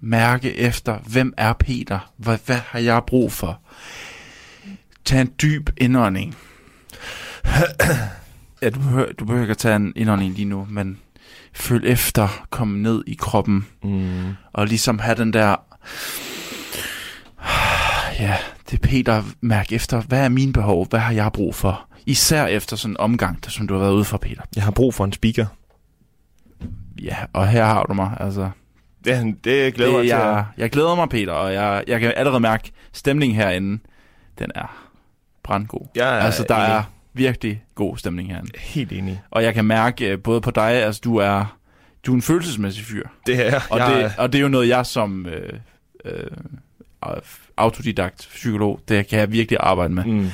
mærke efter, hvem er Peter? Hvad, hvad har jeg brug for? Tag en dyb indånding. ja, du behøver, du behøver ikke at tage en indånding lige nu, men føl efter, kom ned i kroppen, Mm. og ligesom have den der... Ja, det er Peter, mærk efter, hvad er mine behov? Hvad har jeg brug for? Især efter sådan en omgang, der, som du har været ude for, Peter. Jeg har brug for en speaker. Ja, og her har du mig, altså. Det, det glæder mig det, til. jeg, jeg glæder mig, Peter, og jeg, jeg kan allerede mærke, stemningen herinde, den er brandgod. Er altså, der er virkelig god stemning herinde. Helt enig. Og jeg kan mærke øh, både på dig, altså du er, du er en følelsesmæssig fyr. Det er Og, jeg. det, og det er jo noget, jeg som øh, øh, autodidakt psykolog, det kan jeg virkelig arbejde med. Mm.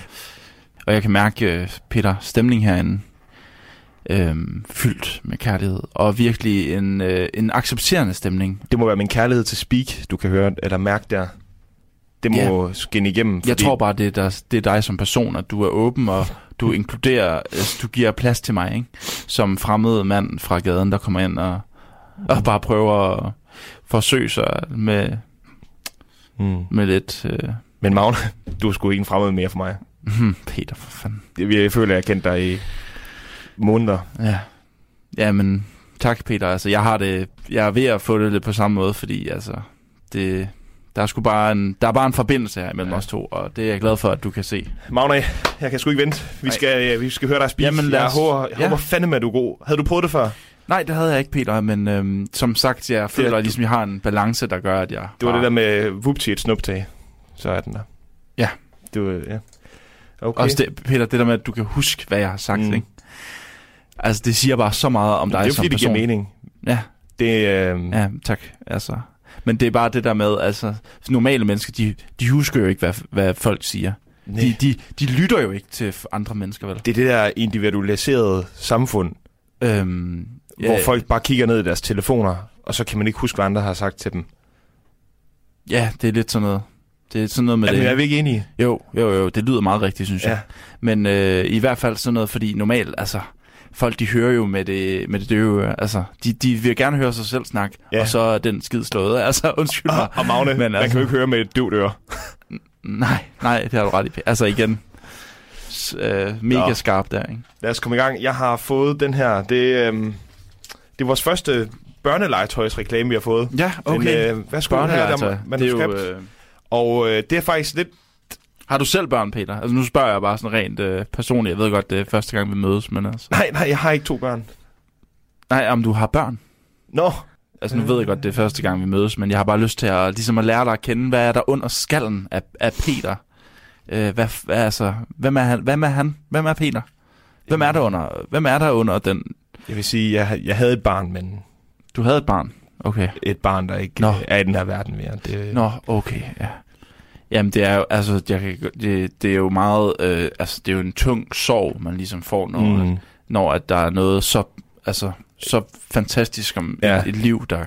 Og jeg kan mærke, øh, Peter, stemning herinde, øh, fyldt med kærlighed, og virkelig en, øh, en accepterende stemning. Det må være min kærlighed til speak, du kan høre, eller mærke der. Det må skinne igennem. Jeg tror bare, det er, der, det er dig som person, at du er åben, og du inkluderer, altså, du giver plads til mig, ikke? Som fremmed mand fra gaden, der kommer ind og, og bare prøver at forsøge sig med, Mm. med lidt... Øh, Men Magne, du er sgu ikke en fremmed mere for mig. hmm, Peter, for fanden. Jeg, føler, jeg har kendt dig i måneder. Ja. Ja, men tak, Peter. Altså, jeg har det... Jeg er ved at få det lidt på samme måde, fordi altså... Det, der er sgu bare en, der er bare en forbindelse her mellem Ja. os to, og det er jeg glad for, at du kan se. Magne, jeg kan sgu ikke vente. Vi Nej. skal, vi skal høre dig speak. Jamen, lad jeg os- håber, jeg ja. håber fandeme, at du er god. Havde du prøvet det før? Nej, det havde jeg ikke, Peter, men øhm, som sagt, jeg føler, du- at ligesom, jeg har en balance, der gør, at jeg Det var bare, det der med vupti et snuptag. Så er den der. Ja. Det var, ja. Okay. Også det, Peter, det der med, at du kan huske, hvad jeg har sagt, Mm. ikke? Altså, det siger bare så meget om dig det er jo som fordi, det giver person. mening. Ja, Det, øh, ja, tak. Altså, men det er bare det der med, altså, normale mennesker, de, de husker jo ikke, hvad, hvad folk siger. De, de, de lytter jo ikke til andre mennesker, vel? det er det der individualiserede samfund, Øhm, ja. hvor folk bare kigger ned i deres telefoner, og så kan man ikke huske, hvad andre har sagt til dem. Ja, det er lidt sådan noget. Det er sådan noget med Jamen, det. er vi ikke enige? Jo, jo, jo, det lyder meget rigtigt, synes jeg. Ja. Men øh, i hvert fald sådan noget, fordi normalt, altså, folk de hører jo med det, med det døve. Altså, de, de vil gerne høre sig selv snakke, Ja. og så er den skid slået. Altså, undskyld mig. Og Magne, Men Men man altså- kan jo ikke høre med et døvt øre. Nej, nej, det har du ret i. Altså igen, øh, mega Nå. skarp der, ikke? Lad os komme i gang. Jeg har fået den her. Det, øhm, det er vores første børnelegetøjsreklame, vi har fået. Ja, okay. Men, øh, værsgo, her er Børnelegetøj. der Det er jo, øh, Og øh, det er faktisk lidt... har du selv børn, Peter? Altså nu spørger jeg bare sådan rent øh, personligt. Jeg ved godt, det er første gang, vi mødes, men altså... Nej, nej, jeg har ikke to børn. Nej, om du har børn? Nå, Altså, nu ved jeg godt, det er første gang, vi mødes, men jeg har bare lyst til at, ligesom at lære dig at kende, hvad er der under skallen af, af Peter? Øh, hvad, hvad, altså, hvem er han? Hvem er han? Hvem er Peter? Hvem er der under, hvem er der under den? jeg vil sige, jeg, jeg havde et barn, men Du havde et barn. Okay. et barn, der ikke. Nå. er i den her verden mere. Det, Nå, okay, ja. Jamen, det er jo, altså, jeg kan, det, det er jo meget, øh, altså, det er jo en tung sorg, man ligesom får, når, mm. Når at der er noget så, altså, så fantastisk om Ja. et, et liv, der,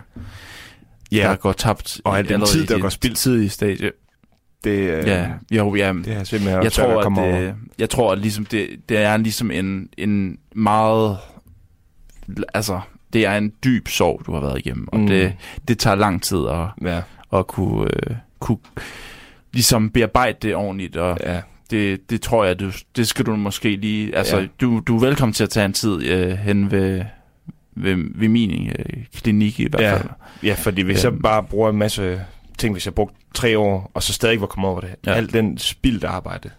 Ja, der går tabt. og i- al den tid, i der går spildt. Tidlige stadie. det, øh, Ja, jo, ja. det er simpelthen jeg tror, at at det, jeg tror, at ligesom det, det er ligesom en, en meget, altså, det er en dyb sorg, du har været igennem, og mm. det, det tager lang tid at, Ja, at kunne, øh, kunne ligesom bearbejde det ordentligt, og ja. det, det tror jeg, du, det skal du måske lige... Altså, Ja. ja. du, du er velkommen til at tage en tid øh, hen ved, ved, ved min øh, klinik i hvert Ja. fald. ja, fordi hvis jeg Øhm. bare bruger en masse ting, hvis jeg brugt tre år, og så stadig ikke var kommet over det. Ja. Ja. Alt den spildte arbejde,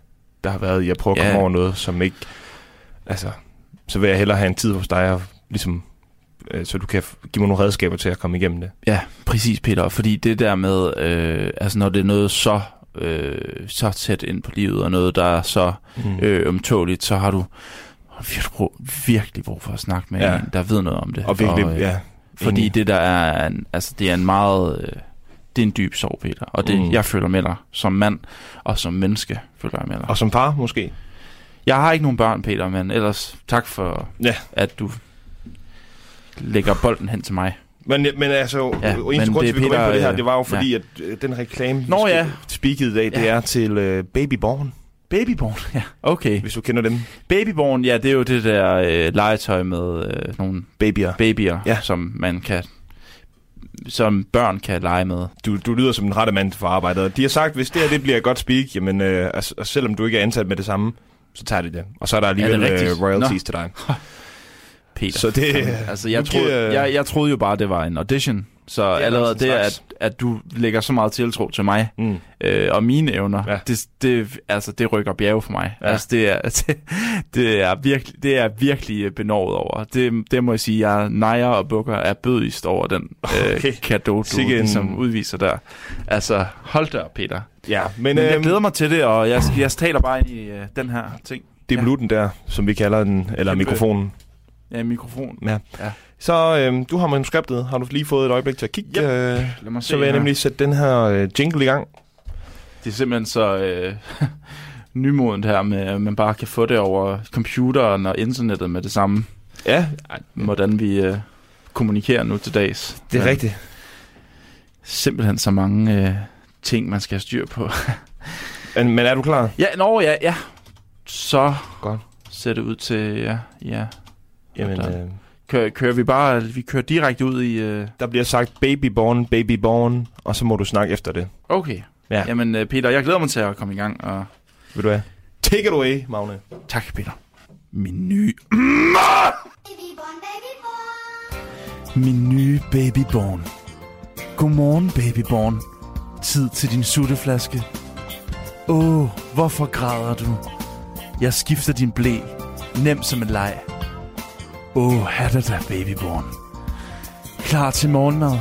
der har været i at prøve at Ja. komme over noget, som ikke... Altså, så vil jeg hellere have en tid hos dig, og ligesom, øh, så du kan give mig nogle redskaber til at komme igennem det. Ja, præcis, Peter. Fordi det der med, øh, altså når det er noget så, øh, så tæt ind på livet, og noget, der er så Mm. øh, ømtåligt, så har du virkelig brug, for at snakke med Ja. en, der ved noget om det. og virkelig, øh, ja. Fordi det der er, en, altså det er en meget, øh, det er en dyb sorg, Peter. Og det, mm. jeg føler med dig som mand, og som menneske føler jeg med dig. Og som far, måske? Jeg har ikke nogen børn, Peter, men ellers tak for, Ja. at du lægger bolden hen til mig. Men, men altså, ja, Ja, eneste grund det til, at vi er kommer ind på det her, øh, det var jo fordi, at øh, den reklame, Nå vi ja. speakede i dag, det Ja. er til øh, Babyborn, Babyborn, ja. Okay. hvis du kender dem. Babyborn, ja, det er jo det der øh, legetøj med øh, nogle Babyer. babyer, Ja. ja. som man kan som børn kan lege med. Du, du lyder som en rette mand for arbejdet. De har sagt, hvis det her det bliver godt speak, jamen, øh, altså, selvom du ikke er ansat med det samme, så tager de det. Og så er der alligevel det ja, rigtigt? royalties til dig. Peter. Så det- altså, jeg troede, giver- jeg, jeg troede jo bare, det var en audition. Så ja, allerede det, at, at du lægger så meget tiltro til mig, Mm. øh, og mine evner, Ja. det, det, altså, det rykker bjerge for mig. Ja. Altså, det, er, det, det, er virkelig, det er virkelig benovet over. Det, det må jeg sige, jeg nejer og bukker er bødigst over den Okay. øh, kado, du Sikke en- ligesom udviser der. Altså, hold da op, Peter. Ja, men, Men jeg øhm, glæder mig til det, og jeg, jeg taler bare ind i øh, den her ting. det er ja. bluten der, som vi kalder den, eller Kæmpe- mikrofonen. Ja, mikrofon. Ja. Ja. Så øhm, du har manuskriptet. Har du lige fået et øjeblik til at kigge? Yep. Øh, Lad mig se så vil jeg her. nemlig sætte den her øh, jingle i gang. Det er simpelthen så øh, nymodent her med, at man bare kan få det over computeren og internettet med det samme. Ja, Hvordan vi øh, kommunikerer nu til dags. det er Men rigtigt. Simpelthen så mange øh, ting, man skal have styr på. Men, men er du klar? ja, nå ja, ja. Så Godt. ser det ud til, ja, ja. Jamen, Sådan. øh, Kører, kører vi bare, vi kører direkte ud i... Øh, der bliver sagt babyborn, babyborn, og så må du snakke efter det. okay. Ja. Jamen øh, Peter, jeg glæder mig til at komme i gang, og Vil du have? Take it away, Magne. tak Peter. Min nye... Min nye babyborn. Godmorgen, babyborn. Tid til din sutteflaske. Åh, oh, hvorfor græder du? Jeg skifter din blæ. Nem som en leg. Åh, oh, er der da, babyborn. Klar til morgenmad.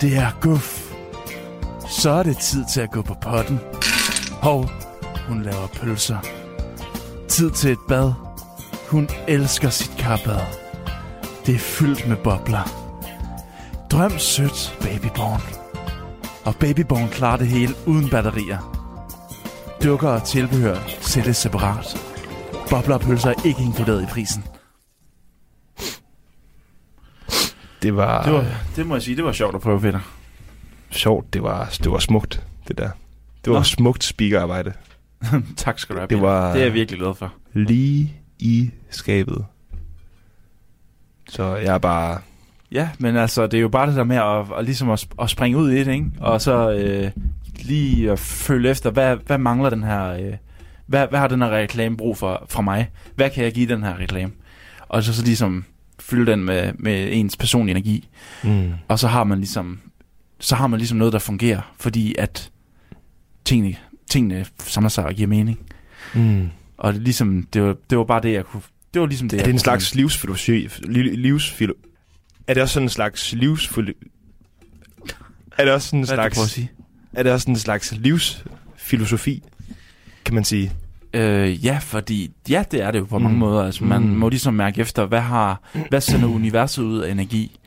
Det er guf. Så er det tid til at gå på potten. Hov, hun laver pølser. Tid til et bad. Hun elsker sit karbad. Det er fyldt med bobler. Drøm sødt, babyborn. Og babyborn klarer det hele uden batterier. Dukker og tilbehør sættes separat. Bobler og pølser er ikke inkluderet i prisen. Det var, Det, var, det må jeg sige, det var sjovt at prøve, Peter. sjovt. Det var, det var smukt, det der. Det var Nå. smukt speakerarbejde. tak skal du have, Det var- det er jeg virkelig glad for. Lige i skabet. Så jeg er bare... Ja, men altså, det er jo bare det der med at, at, ligesom at, at springe ud i det, ikke? Og så øh, lige at følge efter, hvad, hvad mangler den her... Øh, hvad, hvad har den her reklame brug for fra mig? Hvad kan jeg give den her reklame? Og så, så ligesom fylde den med, med ens personlige energi. Mm. Og så har man ligesom så har man ligesom noget, der fungerer, fordi at tingene, tingene samler sig og giver mening. Mm. Og det, ligesom, det, var, det var bare det, jeg kunne... Det var ligesom det, Er det en slags livsfilosofi? li- Livsfilo... Er det også sådan en slags livsfilo... Er det også sådan en Hvad er det, slags... Er det også sådan en slags livsfilosofi, kan man sige? Øh, ja, fordi ja, det er det jo på mange Mm. måder. Altså, man Mm. må ligesom mærke efter, hvad har, hvad sender universet ud af energi?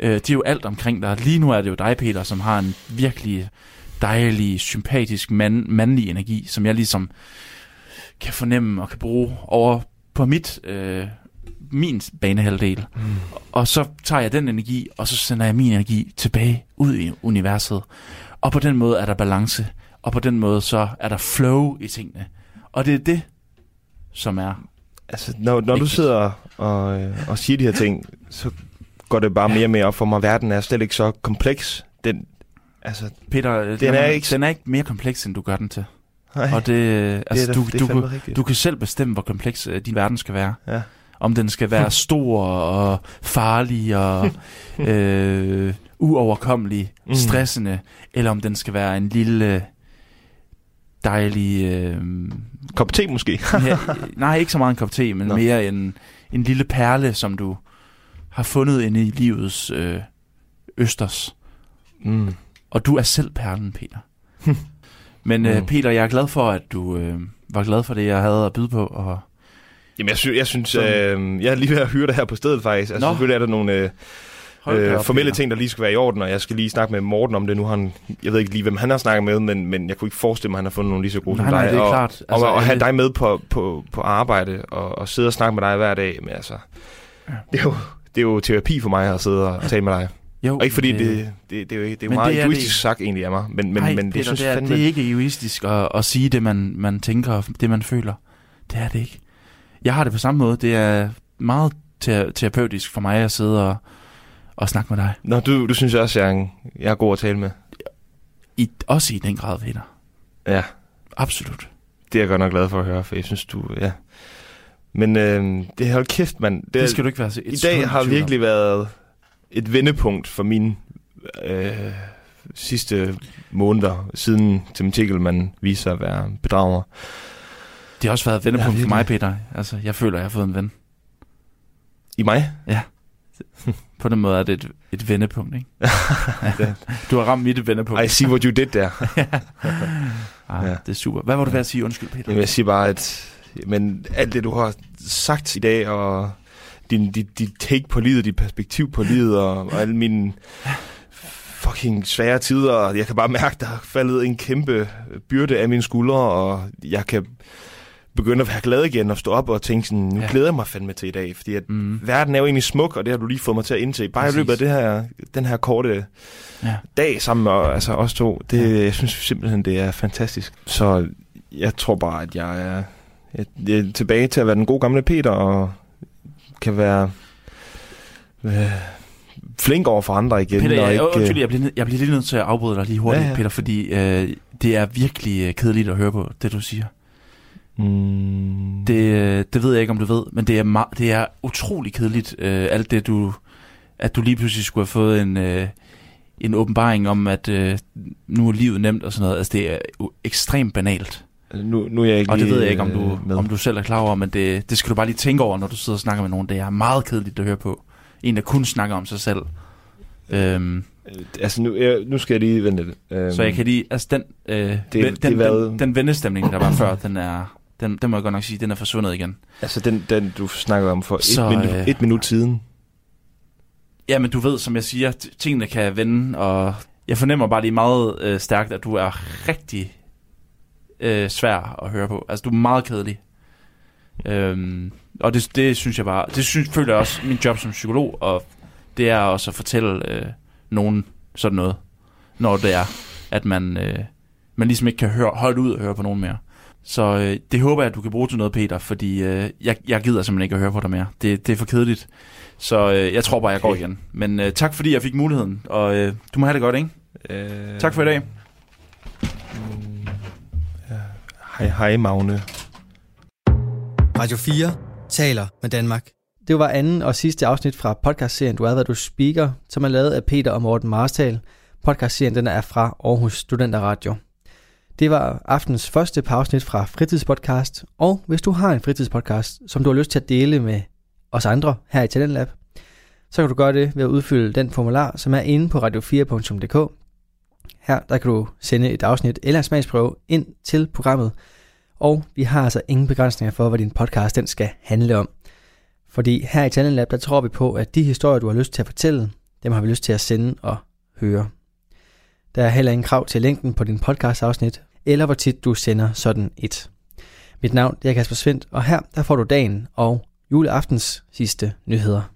Øh, det er jo alt omkring dig. Lige nu er det jo dig, Peter, som har en virkelig dejlig, sympatisk, mand, mandlig energi, som jeg ligesom kan fornemme og kan bruge over på mit øh, min banehalvdel. Mm. Og så tager jeg den energi, og så sender jeg min energi tilbage ud i universet. Og på den måde er der balance, og på den måde så er der flow i tingene. Og det er det, som er... Altså, når, når du sidder og, øh, og siger de her ting, så går det bare mere og mere op for mig. Verden er slet ikke så kompleks. Den, altså, Peter, den, den, er, er ikke... den er ikke mere kompleks, end du gør den til. Nej, og det, altså, det er, du, det er du, du kan selv bestemme, hvor kompleks uh, din verden skal være. Ja. Om den skal være stor og farlig og øh, uoverkommelig, mm. stressende, eller om den skal være en lille dejlig... Øh, kop te måske? ja, nej, ikke så meget en kop te, men Nå. mere en, en lille perle, som du har fundet inde i livets øh, østers. Mm. Og du er selv perlen, Peter. men øh, mm. Peter, jeg er glad for, at du øh, var glad for det, jeg havde at byde på, og Jamen, jeg, sy- jeg synes, øh, jeg er lige ved at hyre dig her på stedet faktisk. Altså, Nå. selvfølgelig er der nogle øh, øh, formelle ting, der lige skal være i orden, og jeg skal lige snakke med Morten om det. Nu han, jeg ved ikke lige, hvem han har snakket med, men, men jeg kunne ikke forestille mig, at han har fundet nogle lige så gode nej, som dig. Nej, det er og, klart. Altså, og, og, have dig med på, på, på arbejde, og, og sidde og snakke med dig hver dag. Men altså, ja. det, er jo, det er jo terapi for mig at sidde og tale med dig. Jo, og ikke fordi det, det, det, det, er jo, det er meget det er egoistisk det... sagt egentlig af mig, men, men, Ej, men det, Peter, synes det, er, fandme... det er ikke egoistisk at, at sige det, man, man tænker, det man føler. Det er det ikke. Jeg har det på samme måde. Det er meget ter- terapeutisk for mig at sidde og, og snakke med dig. Nå, du, du synes også, jeg er, jeg er god at tale med? I, også i den grad, Peter. Ja. Absolut. Det er jeg godt nok glad for at høre, for jeg synes, du... Ja. Men øh, det har kæft, mand. Det, det skal du ikke være så I dag har virkelig været et vendepunkt for min øh, sidste måneder, siden Tim Tickelman viser at være bedrager. Det har også været et vendepunkt ja, for mig, Peter. Altså, jeg føler, jeg har fået en ven. I mig? Ja. På den måde er det et, et vendepunkt, ikke? ja. Du har ramt mit vendepunkt. I see what you did der. ja. Ah, ja. Det er super. Hvad var du ved at sige? Undskyld, Peter. Jamen, jeg siger bare, at men alt det, du har sagt i dag, og din, dit, dit take på livet, dit perspektiv på livet, og, og alle mine fucking svære tider, jeg kan bare mærke, der er faldet en kæmpe byrde af mine skuldre, og jeg kan begynde at være glad igen og stå op og tænke sådan, nu ja. glæder jeg mig fandme til i dag, fordi at mm. verden er jo egentlig smuk, og det har du lige fået mig til at indse. Bare Præcis. i løbet af det her, den her korte ja. dag sammen med altså, os to, det, ja. jeg synes simpelthen, det er fantastisk. Så jeg tror bare, at jeg er, jeg, jeg er tilbage til at være den gode gamle Peter, og kan være øh, flink over for andre igen. Peter, og jeg, ikke, undskyld, jeg bliver, jeg bliver lige nødt til at afbryde dig lige hurtigt, ja, ja. Peter, fordi øh, det er virkelig øh, kedeligt at høre på, det du siger. Mm. Det, det ved jeg ikke, om du ved, men det er, meget, det er utrolig kedeligt, øh, alt det du, at du lige pludselig skulle have fået en, øh, en åbenbaring om, at øh, nu er livet nemt og sådan noget. Altså, det er jo ekstremt banalt. Altså, nu, nu er jeg ikke og det ved jeg ikke, om du, øh, med. om du selv er klar over, men det, det skal du bare lige tænke over, når du sidder og snakker med nogen. Det er meget kedeligt at høre på. En, der kun snakker om sig selv. Øhm, øh, altså nu, jeg, nu skal jeg lige vente lidt. Øhm, så jeg kan lige, altså den, øh, det, den, det den, den, den vendestemning, der var før, den er, den, den må jeg godt nok sige, den er forsvundet igen. Altså den, den du snakkede om for så, et, minu- øh, et minut siden? Ja, men du ved, som jeg siger, tingene kan vende, og jeg fornemmer bare lige meget øh, stærkt, at du er rigtig øh, svær at høre på. Altså, du er meget kedelig. Øhm, og det, det synes jeg bare, det synes, føler jeg også min job som psykolog, og det er også at fortælle øh, nogen sådan noget, når det er, at man, øh, man ligesom ikke kan høre, holde ud og høre på nogen mere. Så øh, det håber jeg, at du kan bruge til noget, Peter, fordi øh, jeg, jeg gider simpelthen ikke at høre på dig mere. Det, det er for kedeligt. Så øh, jeg tror bare, jeg går igen. Men øh, tak, fordi jeg fik muligheden, og øh, du må have det godt, ikke? Øh, tak for i dag. Ja. Hej, hej, Magne. Radio 4 taler med Danmark. Det var anden og sidste afsnit fra podcastserien Du er, hvad du speaker, som er lavet af Peter og Morten Marstal. Podcastserien den er fra Aarhus Studenter Radio. Det var aftens første pausnit fra Fritidspodcast, og hvis du har en fritidspodcast, som du har lyst til at dele med os andre her i Talentlab, så kan du gøre det ved at udfylde den formular, som er inde på radio4.dk. Her der kan du sende et afsnit eller en smagsprøve ind til programmet, og vi har altså ingen begrænsninger for, hvad din podcast den skal handle om. Fordi her i Talentlab, der tror vi på, at de historier, du har lyst til at fortælle, dem har vi lyst til at sende og høre. Der er heller ingen krav til længden på din podcast-afsnit, eller hvor tit du sender sådan et. Mit navn er Kasper Svendt, og her der får du dagen og juleaftens sidste nyheder.